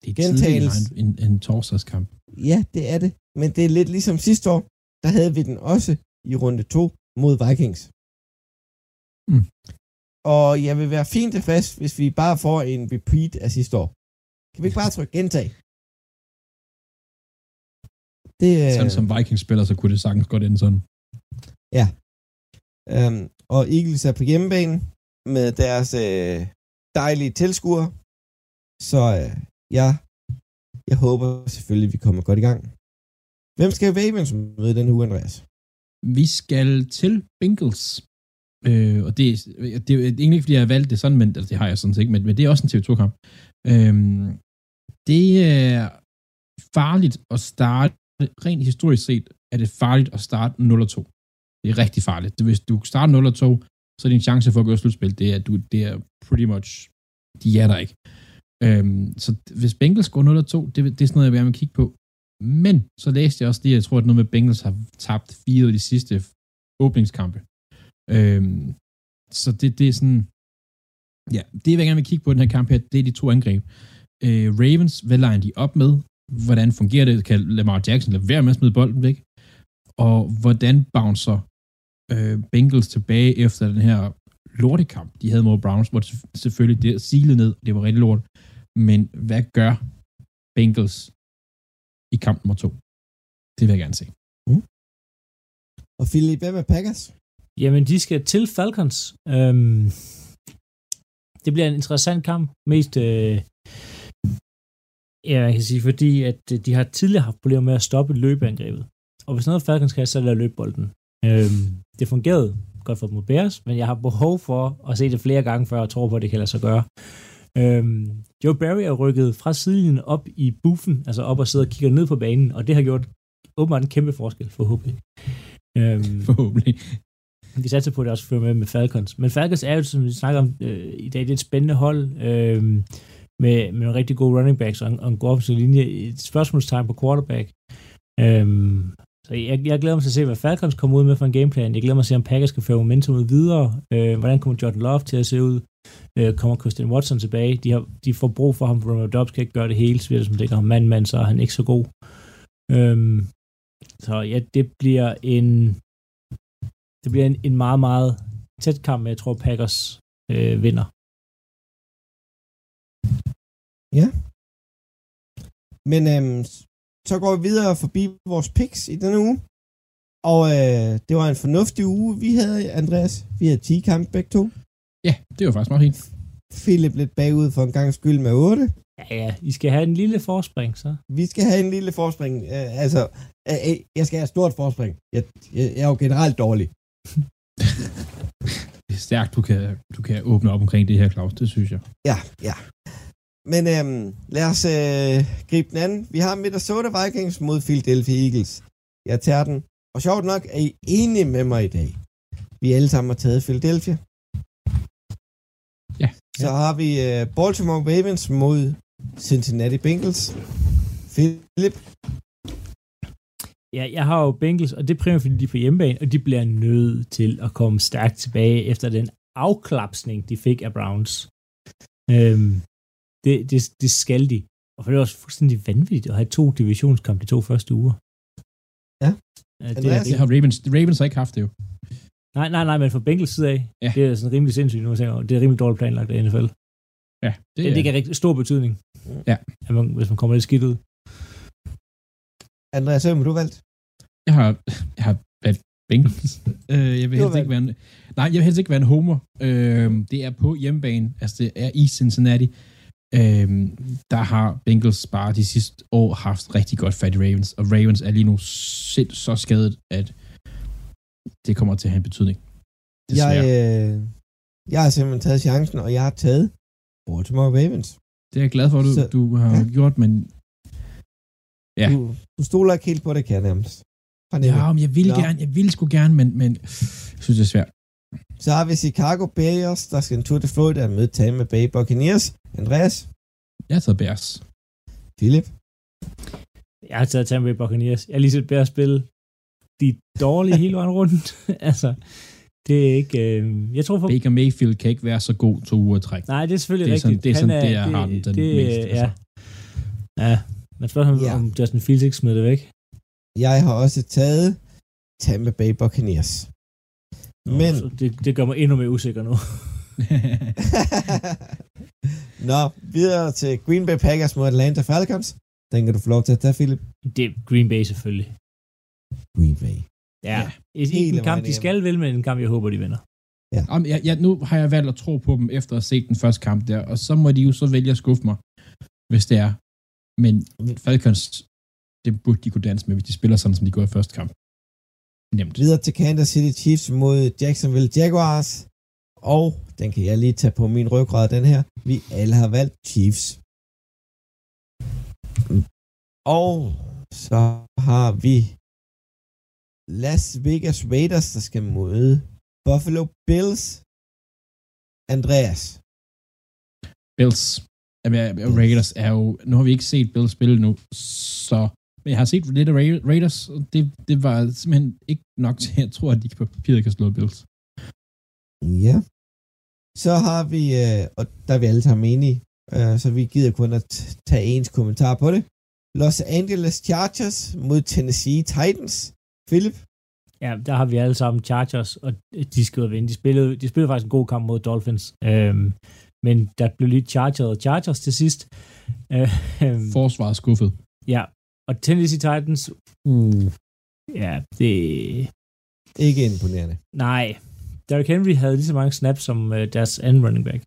Det er tidligere en, en, en torsdagskamp. Ja, det er det. Men det er lidt ligesom sidste år. Der havde vi den også i runde 2 mod Vikings. Mm. Og jeg vil være fint tilfreds, hvis vi bare får en repeat af sidste år. Kan vi ikke bare trykke gentag? Det, øh, Sådan som Vikings spiller, så kunne det sagtens godt ende sådan. øhm, og Eagles er på hjemmebane med deres øh, dejlige tilskuere. Så øh, ja, jeg håber selvfølgelig, vi kommer godt i gang. Hvem skal Ravens møde den uge, Andreas? Vi skal til Bengals. Øh, og det, det er egentlig ikke, fordi jeg har valgt det sådan, men altså, det har jeg sådan set ikke, men, men det er også en TV2-kamp. Øh, det er farligt at starte, rent historisk set, er det farligt at starte 0-2. Det er rigtig farligt. Hvis du starter 0-2, så er din chance for at gå i slutspil, det er, du, det er pretty much, de er der ikke. Øhm, så hvis Bengals går 0-2, det, det er sådan noget, jeg vil gerne kigge på. Men så læste jeg også lige, jeg tror, at noget med Bengals har tabt fire af de sidste åbningskampe. Øhm, så det, det er sådan, ja, det jeg gerne vil kigge på den her kamp her, det er de to angreb. Øh, Ravens, hvad leger de op med? Hvordan fungerer det? Kan Lamar Jackson lade være med at smide bolden væk? Og hvordan bouncer øh, Bengals tilbage efter den her lortekamp, de havde mod Browns, hvor det selvfølgelig det silede ned, det var rigtig lort. Men hvad gør Bengals i kamp nummer to? Det vil jeg gerne se. Og Philip, hvad med Packers? Jamen, de skal til Falcons. Øhm, det bliver en interessant kamp. Mest, øh, ja, jeg kan sige, fordi at øh, de har tidligere haft problemer med at stoppe løbeangrebet. Og hvis noget Falcons kan, så er det at løbe bolden. Øhm, det fungerede godt for dem mod Bears, men jeg har behov for at se det flere gange, før jeg tror på, at det kan lade sig gøre. Øhm, Joe Barry er rykket fra sidelinjen op i buffen, altså op og sidder og kigger ned på banen, og det har gjort åbenbart en kæmpe forskel, forhåbentlig. Øhm, Forhåbentlig. vi satser på, at det også fører med med Falcons. Men Falcons er jo, som vi snakker om øh, i dag, det er et spændende hold øh, med, med nogle rigtig gode running backs og en, og en god offensiv linje. Et spørgsmålstegn på quarterback. Øh, så jeg, jeg glæder mig til at se, hvad Falcons kommer ud med for en gameplan. Jeg glæder mig til at se, om Packers kan føre momentum ud videre. Øh, hvordan kommer Jordan Love til at se ud? Øh, kommer Christian Watson tilbage? De, har, de får brug for ham, for Romeo Dobbs kan ikke gøre det hele. Så som det ham mand, mand, så er han ikke så god. Øhm, så ja, det bliver en det bliver en, en meget, meget tæt kamp, men jeg tror, Packers øh, vinder. Men øhm, så går vi videre forbi vores picks i denne uge. Og øh, det var en fornuftig uge, vi havde, Andreas. Vi havde 10 kampe begge to. Ja, det var faktisk meget fint. Philip lidt bagud for en gang skyld med 8. Ja, ja, I skal have en lille forspring, så. Vi skal have en lille forspring. Øh, altså, øh, øh, jeg skal have et stort forspring. Jeg, jeg, jeg er jo generelt dårlig. Det er stærkt, du kan, du kan åbne op omkring det her, Claus. Det synes jeg. Ja, ja. Men øhm, lad os øh, gribe den anden. Vi har Minnesota Vikings mod Philadelphia Eagles. Jeg tager den Og sjovt nok er I enige med mig i dag. Vi alle sammen har taget Philadelphia. Ja. Så har vi uh, Baltimore Ravens mod Cincinnati Bengals. Philip, Ja, jeg har jo Bengals, og det er primært, fordi de er på hjemmebane, og de bliver nødt til at komme stærkt tilbage efter den afklapsning, de fik af Browns. Øhm, det, det, det skal de. Og for det er også fuldstændig vanvittigt at have to divisionskampe de to første uger. Ja. ja det er, Andreas? Det har Ravens, Ravens har ikke haft det jo. Nej, nej, nej, men fra Bengals side af, Ja. det er sådan rimelig sindssygt, nu jeg tænker, over. det er rimelig dårligt planlagt af NFL. Ja, Det, det, det kan rigtig stor betydning, Ja. at man, hvis man kommer lidt skidt ud. Andreas, hvem har du valgt? Jeg har, jeg har valgt Bengals. øh, jeg vil helst ikke være en, nej, jeg vil helst ikke være en homer. Øh, det er på hjemmebane, altså det er i Cincinnati. Øh, der har Bengals bare de sidste år haft rigtig godt fat i Ravens, og Ravens er lige nu sind så skadet, at det kommer til at have en betydning. Jeg, øh, jeg har simpelthen taget chancen, og jeg har taget Baltimore Ravens. Det er jeg glad for, at du, Så- du har Ja. gjort, men Ja. Du, du stoler ikke helt på det, kan jeg nærmest. Fornemme. ja, men jeg vil Nå. gerne, jeg vil sgu gerne, men, men jeg synes, det er svært. Så har vi Chicago Bears, der skal en tur til Florida og møde Tampa Bay Buccaneers. Andreas, Jeg har taget Bears. Philip, Jeg har taget Tampa Bay Buccaneers. Jeg har lige set Bears spille. De er dårlige hele vejen rundt. altså, det er ikke... Øh, jeg tror for... Baker Mayfield kan ikke være så god to uger træk. Nej, det er selvfølgelig Det er sådan- rigtigt. det er sådan, Han det er har den- den det, mest, Ja. altså. ja. Man spørger ham, Ja. ja. om Justin Fields ikke smider det væk. jeg har også taget Tampa Bay Buccaneers. Men, Så det, det gør mig endnu mere usikker nu. Nå, videre til Green Bay Packers mod Atlanta Falcons. Den kan du få lov til at tage, Philip. Det er Green Bay selvfølgelig. Green Bay. Ja. Ja. Ikke en kamp, de skal vinde, men en kamp, jeg håber, de vinder. Om, jeg, jeg, nu har jeg valgt at tro på dem, efter at have set den første kamp der, og så må de jo så vælge at skuffe mig, hvis det er. Men Falcons, det burde de kunne danse med, hvis de spiller sådan, som de gjorde i første kamp. Nemt. Videre til Kansas City Chiefs mod Jacksonville Jaguars. Og den kan jeg lige tage på min ryggrad, den her. Vi alle har valgt Chiefs. Og så har vi Las Vegas Raiders, der skal møde Buffalo Bills. Andreas. Bills. Jamen, jeg- jeg- Raiders er jo... Nu har vi ikke set Bills spille nu, så... Men jeg har set lidt af Ra- Raiders, og det, det var simpelthen ikke nok til, at jeg tror, at de på papiret kan slå Bills. Ja. Så har vi, øh, og der er vi alle sammen enige, øh, så vi gider kun at tage ens kommentar på det. Los Angeles Chargers mod Tennessee Titans. Philip? Ja, der har vi alle sammen Chargers, og de skal vinde. De spillede, de spillede faktisk en god kamp mod Dolphins. Øhm, men der blev lige Chargers og Chargers til sidst. Øhm, Forsvaret skuffet. ja, og Tennessee Titans, uh, ja, det, Ikke imponerende. nej. Derrick Henry havde lige så mange snaps som øh, deres anden running back.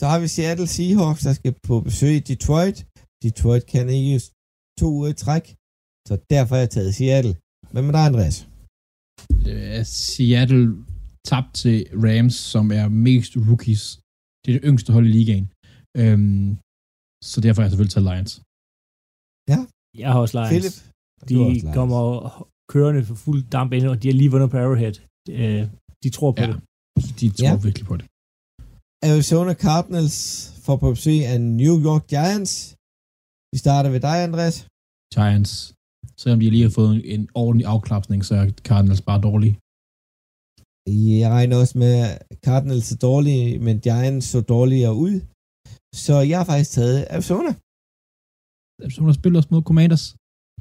Så har vi Seattle Seahawks, der skal på besøg i Detroit. Detroit kan ikke to uger i træk, så derfor har jeg taget Seattle. Hvad med dig, Andreas? Øh, Seattle tabt til Rams, som er mest rookies. Det er det yngste hold i ligaen. Øhm, så derfor har jeg selvfølgelig taget Lions. Jeg har også Lions. Philip? De også Lions. kommer kørende for fuld damp ind, og de har lige vundet på Arrowhead. Øh, de tror på Ja. det. De tror Ja. virkelig på det. Arizona Cardinals får på besøg af New York Giants. Vi starter ved dig, Andreas. Giants. Selvom de lige har fået en ordentlig afklapsning, så er Cardinals bare dårlige. Jeg regner også med, at Cardinals er dårlige, men Giants så dårligere ud. Så jeg har faktisk taget Arizona. Der spiller også mod Commanders.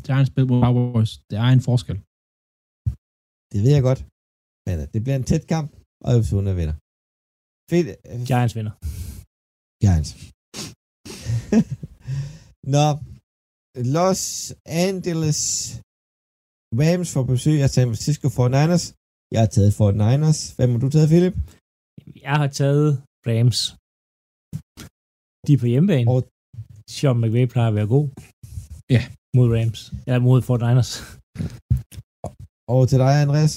Giants spiller mod Cowboys. Det er en forskel. Det ved jeg godt. Men det bliver en tæt kamp, og Arizona vinder. Fedt. øh, Giants vinder. Giants. Nå, Los Angeles Rams får besøg af San Francisco 49ers. Jeg har taget 49ers. Hvem har du taget, Philip? Jeg har taget Rams. De er på hjemmebane. Og- Sean McVay plejer at være god. Ja. Mod Rams. Eller mod 49ers. Og til dig, Andreas.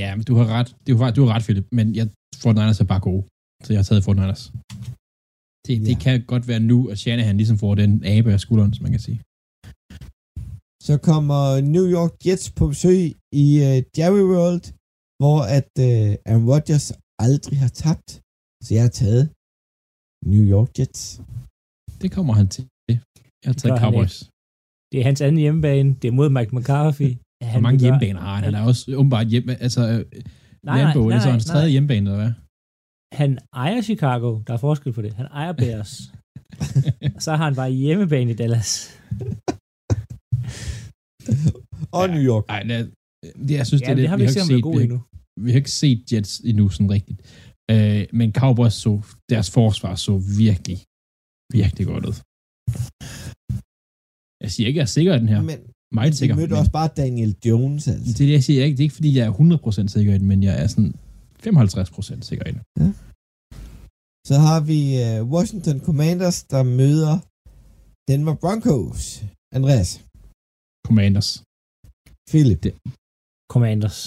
Ja, men du har ret. Det jo faktisk- Du har ret, Philip. Men jeg, 49ers er bare gode. Så jeg har taget 49ers. Det, det Ja. kan godt være nu, at Shanahan ligesom får den abe af skulderen, som man kan sige. Så kommer New York Jets på besøg i uh, Jerry World, hvor at uh, Aaron Rodgers aldrig har tabt. Så jeg har taget New York Jets. Det kommer han til. Jeg har taget han Cowboys. Det er hans anden hjemmebane. Det er mod Mike McCarthy. Hvor mange hjemmebaner har han? Han er også åbenbart hjemme... Altså, Nej, nej, Lambo, det er så nej, hans tredje nej. hjemmebane, eller hvad? Han ejer Chicago. Der er forskel på det. Han ejer Bears. Og så har han bare hjemmebane i Dallas. Og Ja. New York. Nej, det, det, jeg synes, Ja, det er det lidt... har vi ikke set, det god vi, endnu. vi har ikke set Jets endnu sådan rigtigt. Øh, men Cowboys så, deres forsvar så virkelig, virkelig godt ud. Jeg siger ikke, jeg er sikker i den her. Men Meget sikker. mødte men også bare Daniel Jones, altså. Det er det, jeg siger. Jeg ikke, det er ikke, fordi jeg er 100% sikker i den, men jeg er sådan 55% sikker i den. Så har vi uh, Washington Commanders, der møder Denver Broncos. Andreas, Commanders. Philip. Commanders.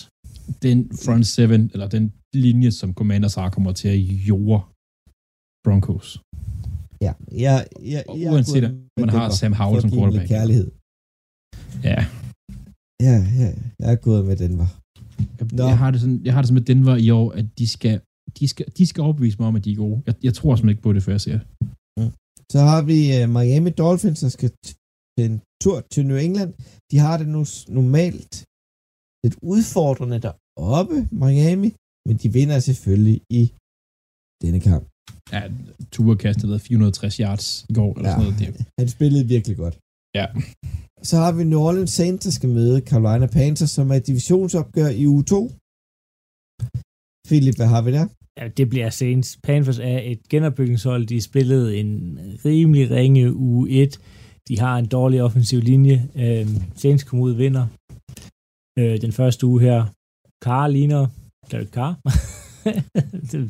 Den front seven, eller den linje, som Commanders har, kommer til at jorde Broncos. Ja, jeg, jeg, Og jeg uanset med man har Sam Howell som at quarterback. kærlighed. Ja. Ja, ja, jeg er gået med Denver. Jeg, Nå. jeg, har det sådan, jeg har det sådan med Denver i år, at de skal, de skal, de skal overbevise mig om, at de er gode. Jeg, jeg tror simpelthen ikke på det, før jeg ser det. Så har vi uh, Miami Dolphins, der skal en tur til New England. De har det nu normalt lidt udfordrende deroppe, Miami, men de vinder selvfølgelig i denne kamp. Ja, Tua kastede 460 yards i går, eller Ja. sådan noget. Det, Han spillede virkelig godt. Ja. Så har vi New Orleans Saints, der skal møde Carolina Panthers, som er et divisionsopgør i uge 2. Philip, hvad har vi der? Ja, det bliver Saints. Panthers er et genopbygningshold. De spillede en rimelig ringe uge 1. De har en dårlig offensiv linje. Øh, Saints kom ud og vinder øh, den første uge her. Carr ligner Derek Carr.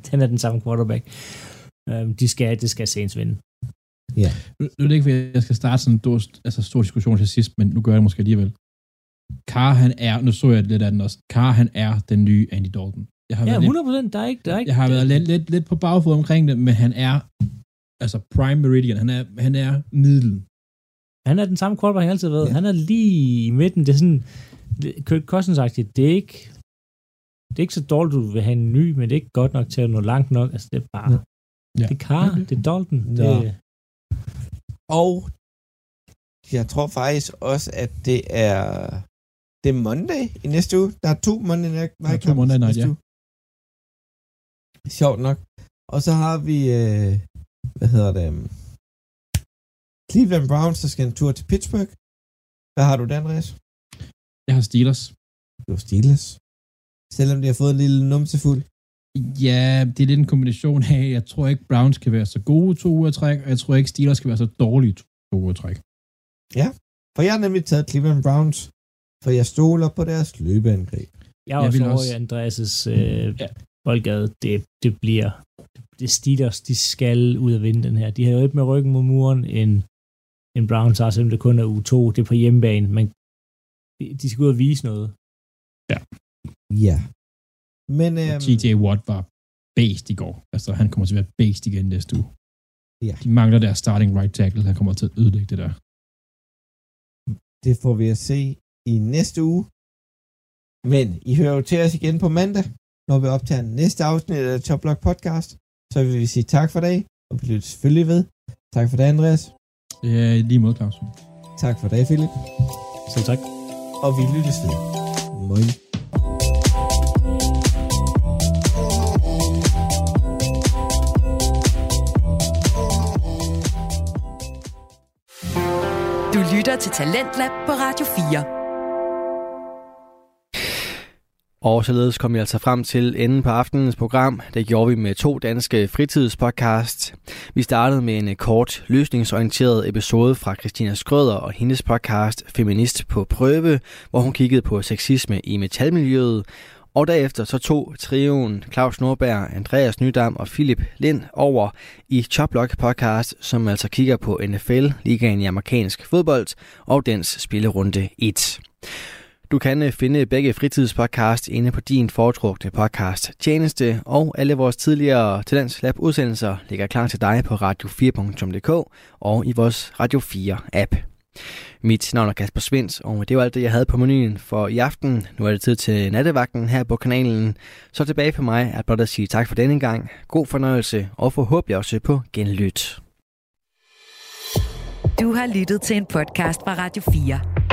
Han er den samme quarterback. Øh, de skal, det skal Saints vinde. nu, nu er det ikke, fordi jeg skal starte sådan en stor, altså stor diskussion til sidst, men nu gør jeg det måske alligevel. Carr, han er, nu så jeg lidt af den også, Carr, han er den nye Andy Dalton. Jeg har Ja, været lidt 100 procent. Der er ikke... Der er ikke Jeg har været lidt, lidt, lidt på bagfod omkring det, men han er altså prime meridian. Han er, han er middel. Han er den samme quarterback, han altid har været. Ja. Han er lige i midten. Det er sådan... det- Kirk Cousins sagt, det er ikke... Det er ikke så dårligt, du vil have en ny, men det er ikke godt nok til at nå langt nok. Altså, det er bare... Ja. Ja. Det er Carr, Okay. det er Dalton. Det, Og jeg tror faktisk også, at det er det er Monday i næste uge. Der er to Monday Night Der er to Monday Night, ja. uge. Sjovt nok. Og så har vi, øh, hvad hedder det, um, Cleveland Browns, der skal en tur til Pittsburgh. Hvad har du der, Andreas? Jeg har Steelers. Det var Steelers. Selvom de har fået en lille numsefuld. Ja, det er lidt en kombination af, jeg tror ikke Browns kan være så gode to uger træk, og jeg tror ikke Steelers kan være så dårlige to uger træk. For jeg har nemlig taget Cleveland Browns, for jeg stoler på deres løbeangreb. jeg er Jeg også vil over også- i Andreas' øh, Ja. ja. boldgade. Det, det bliver... Det Steelers, de skal ud og vinde den her. De har jo lidt med ryggen mod muren, end, end Browns har, selvom det kun er uge 2. Det er på hjemmebane, men de, de skal ud og vise noget. Ja. Men Um, øhm, TJ Watt var based i går. Altså, han kommer til at være based igen næste uge. Ja. De mangler deres starting right tackle, han kommer til at ødelægge det der. Det får vi at se i næste uge. Men I hører jo til os igen på mandag, når vi optager næste afsnit af Top Block Podcast. Så vil vi sige tak for dag, og vi lytter selvfølgelig ved. Tak for det, Andreas. Ja, lige mod Claus. Tak for dag, Philip. Så tak. Og vi lyttes ved. Moin. Du lytter til Talentlab på Radio 4. Og således kom vi altså frem til enden på aftenens program. Det gjorde vi med to danske fritidspodcast. Vi startede med en eh, kort, løsningsorienteret episode fra Christina Skrøder og hendes podcast Feminist på prøve, hvor hun kiggede på sexisme i metalmiljøet. Og derefter så tog trioen Claus Nordberg, Andreas Nydam og Philip Lind over i Choplock podcast, som altså kigger på NFL, ligaen i amerikansk fodbold, og dens spillerunde 1. Du kan øh, finde begge fritidspodcast inde på din foretrukne podcast tjeneste, og alle vores tidligere Talents Lab udsendelser ligger klar til dig på radio4.dk og i vores Radio 4 app. Mit navn er Kasper Svens, og det var alt det, jeg havde på menuen for i aften. Nu er det tid til nattevagten her på kanalen. Så tilbage for mig er blot at sige tak for denne gang. God fornøjelse, og forhåbentlig også på genlyt. Du har lyttet til en podcast fra Radio 4.